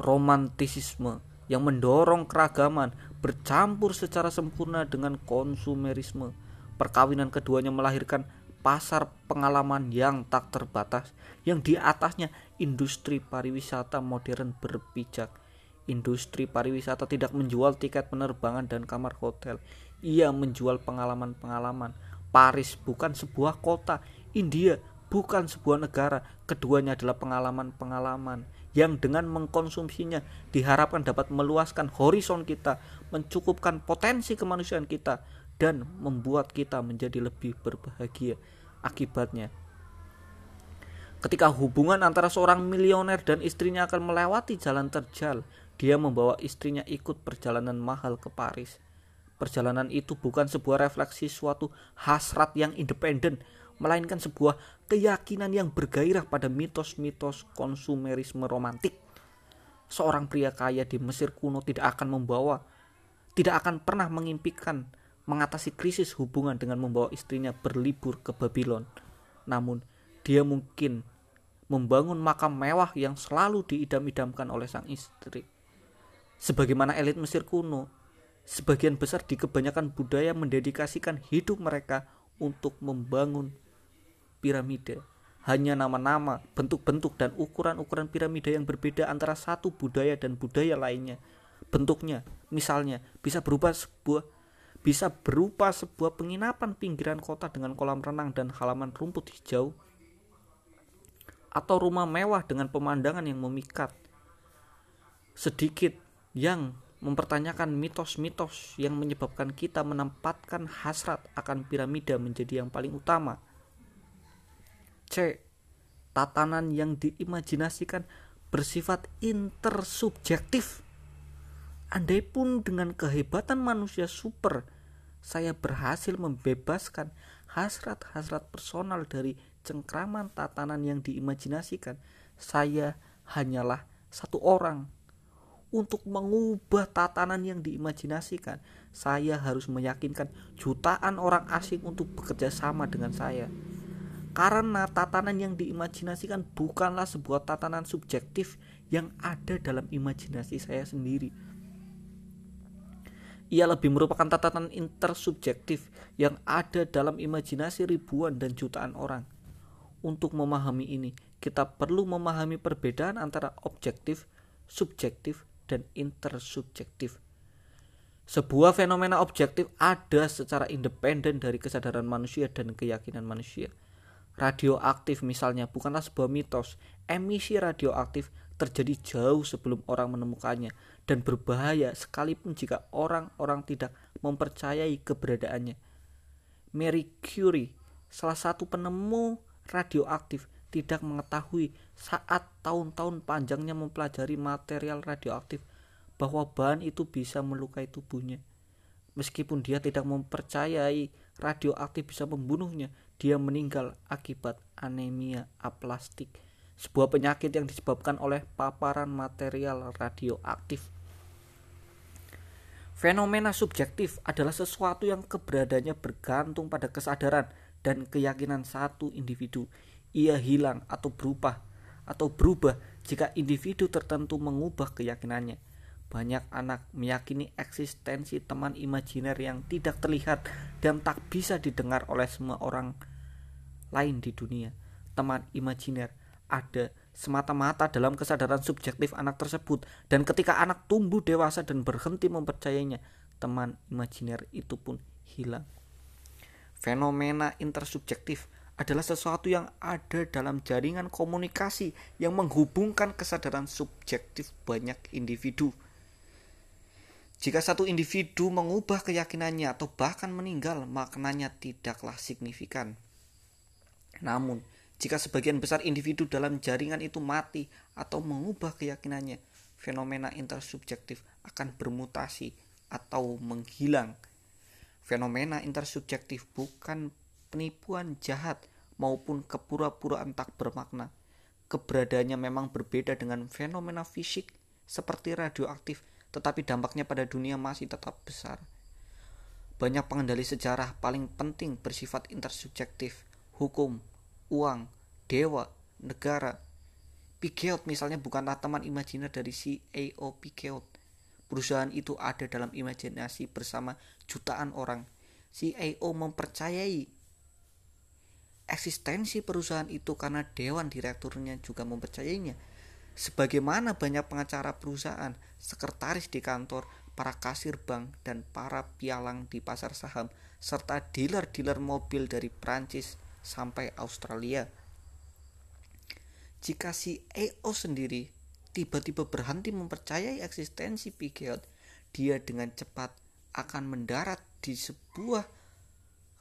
Romantisisme yang mendorong keragaman bercampur secara sempurna dengan konsumerisme. Perkawinan keduanya melahirkan pasar pengalaman yang tak terbatas, yang di atasnya industri pariwisata modern berpijak. Industri pariwisata tidak menjual tiket penerbangan dan kamar hotel, ia menjual pengalaman-pengalaman. Paris bukan sebuah kota, India bukan sebuah negara, keduanya adalah pengalaman-pengalaman yang dengan mengkonsumsinya diharapkan dapat meluaskan horizon kita, mencukupkan potensi kemanusiaan kita, dan membuat kita menjadi lebih berbahagia. Akibatnya, ketika hubungan antara seorang milioner dan istrinya akan melewati jalan terjal, dia membawa istrinya ikut perjalanan mahal ke Paris. Perjalanan itu bukan sebuah refleksi suatu hasrat yang independen, melainkan sebuah keyakinan yang bergairah pada mitos-mitos konsumerisme romantik. Seorang pria kaya di Mesir kuno tidak akan membawa, tidak akan pernah mengimpikan mengatasi krisis hubungan dengan membawa istrinya berlibur ke Babylon. Namun, dia mungkin membangun makam mewah yang selalu diidam-idamkan oleh sang istri. Sebagaimana elit Mesir kuno, sebagian besar di kebanyakan budaya mendedikasikan hidup mereka untuk membangun piramida. Hanya nama-nama, bentuk-bentuk, dan ukuran-ukuran piramida yang berbeda antara satu budaya dan budaya lainnya. Bentuknya, misalnya, bisa berupa sebuah bisa berupa sebuah penginapan pinggiran kota dengan kolam renang dan halaman rumput hijau atau rumah mewah dengan pemandangan yang memikat. Sedikit yang mempertanyakan mitos-mitos yang menyebabkan kita menempatkan hasrat akan piramida menjadi yang paling utama. C. Tatanan yang diimajinasikan bersifat intersubjektif. Andai pun dengan kehebatan manusia super, saya berhasil membebaskan hasrat-hasrat personal dari cengkraman tatanan yang diimajinasikan. Saya hanyalah satu orang, untuk mengubah tatanan yang diimajinasikan, saya harus meyakinkan jutaan orang asing untuk bekerja sama dengan saya. Karena tatanan yang diimajinasikan bukanlah sebuah tatanan subjektif yang ada dalam imajinasi saya sendiri. Ia lebih merupakan tatanan intersubjektif yang ada dalam imajinasi ribuan dan jutaan orang. Untuk memahami ini, kita perlu memahami perbedaan antara objektif, subjektif, dan intersubjektif. Sebuah fenomena objektif ada secara independen dari kesadaran manusia dan keyakinan manusia. Radioaktif misalnya bukanlah sebuah mitos. Emisi radioaktif terjadi jauh sebelum orang menemukannya dan berbahaya sekalipun jika orang-orang tidak mempercayai keberadaannya. Mary Curie, salah satu penemu radioaktif, tidak mengetahui saat tahun-tahun panjangnya mempelajari material radioaktif bahwa bahan itu bisa melukai tubuhnya. Meskipun dia tidak mempercayai radioaktif bisa membunuhnya, dia meninggal akibat anemia aplastik, sebuah penyakit yang disebabkan oleh paparan material radioaktif. Fenomena subjektif adalah sesuatu yang keberadaannya bergantung pada kesadaran dan keyakinan satu individu. Ia hilang atau berubah atau berubah jika individu tertentu mengubah keyakinannya. Banyak anak meyakini eksistensi teman imajiner yang tidak terlihat dan tak bisa didengar oleh semua orang lain di dunia. Teman imajiner ada semata-mata dalam kesadaran subjektif anak tersebut dan ketika anak tumbuh dewasa dan berhenti mempercayainya, teman imajiner itu pun hilang. Fenomena intersubjektif adalah sesuatu yang ada dalam jaringan komunikasi yang menghubungkan kesadaran subjektif banyak individu. Jika satu individu mengubah keyakinannya atau bahkan meninggal, maknanya tidaklah signifikan. Namun, jika sebagian besar individu dalam jaringan itu mati atau mengubah keyakinannya, fenomena intersubjektif akan bermutasi atau menghilang. Fenomena intersubjektif bukan penipuan jahat maupun kepura-puraan tak bermakna. Keberadaannya memang berbeda dengan fenomena fisik seperti radioaktif tetapi dampaknya pada dunia masih tetap besar. Banyak pengendali sejarah paling penting bersifat intersubjektif, hukum, uang, dewa, negara. Pikeot misalnya bukanlah teman imajiner dari CEO Pikeot. Perusahaan itu ada dalam imajinasi bersama jutaan orang. CEO mempercayai eksistensi perusahaan itu karena dewan direkturnya juga mempercayainya Sebagaimana banyak pengacara perusahaan, sekretaris di kantor, para kasir bank, dan para pialang di pasar saham, serta dealer-dealer mobil dari Prancis sampai Australia. Jika si EO sendiri tiba-tiba berhenti mempercayai eksistensi Piguet, dia dengan cepat akan mendarat di sebuah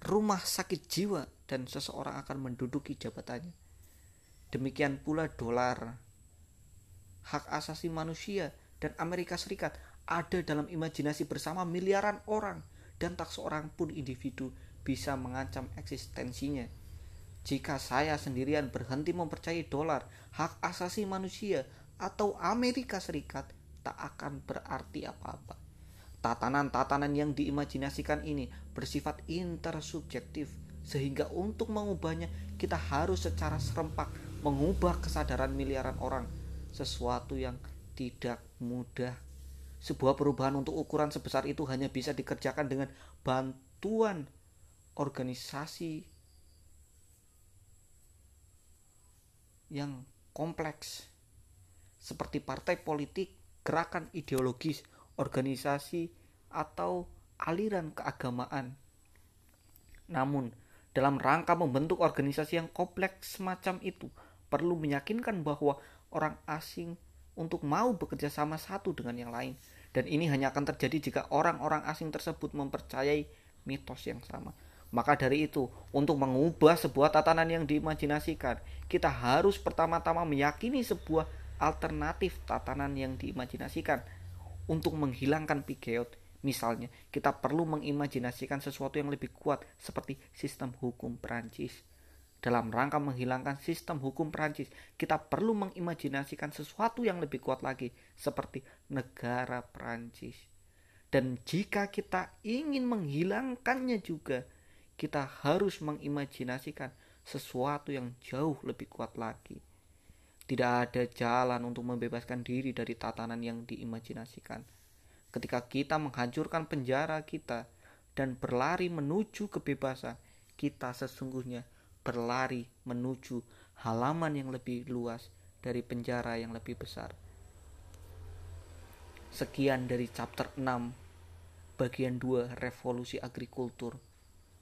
rumah sakit jiwa dan seseorang akan menduduki jabatannya. Demikian pula dolar hak asasi manusia dan Amerika Serikat ada dalam imajinasi bersama miliaran orang dan tak seorang pun individu bisa mengancam eksistensinya. Jika saya sendirian berhenti mempercayai dolar, hak asasi manusia, atau Amerika Serikat, tak akan berarti apa-apa. Tatanan-tatanan yang diimajinasikan ini bersifat intersubjektif, sehingga untuk mengubahnya kita harus secara serempak mengubah kesadaran miliaran orang sesuatu yang tidak mudah. Sebuah perubahan untuk ukuran sebesar itu hanya bisa dikerjakan dengan bantuan organisasi yang kompleks seperti partai politik, gerakan ideologis, organisasi, atau aliran keagamaan. Namun, dalam rangka membentuk organisasi yang kompleks semacam itu, perlu meyakinkan bahwa orang asing untuk mau bekerja sama satu dengan yang lain. Dan ini hanya akan terjadi jika orang-orang asing tersebut mempercayai mitos yang sama. Maka dari itu, untuk mengubah sebuah tatanan yang diimajinasikan, kita harus pertama-tama meyakini sebuah alternatif tatanan yang diimajinasikan. Untuk menghilangkan pigeot, misalnya, kita perlu mengimajinasikan sesuatu yang lebih kuat seperti sistem hukum Perancis Dalam rangka menghilangkan sistem hukum Prancis, kita perlu mengimajinasikan sesuatu yang lebih kuat lagi, seperti negara Prancis. Dan jika kita ingin menghilangkannya juga, kita harus mengimajinasikan sesuatu yang jauh lebih kuat lagi. Tidak ada jalan untuk membebaskan diri dari tatanan yang diimajinasikan. Ketika kita menghancurkan penjara kita dan berlari menuju kebebasan, kita sesungguhnya berlari menuju halaman yang lebih luas dari penjara yang lebih besar. Sekian dari chapter 6 bagian 2 revolusi agrikultur.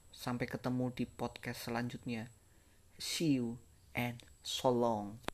Sampai ketemu di podcast selanjutnya. See you and so long.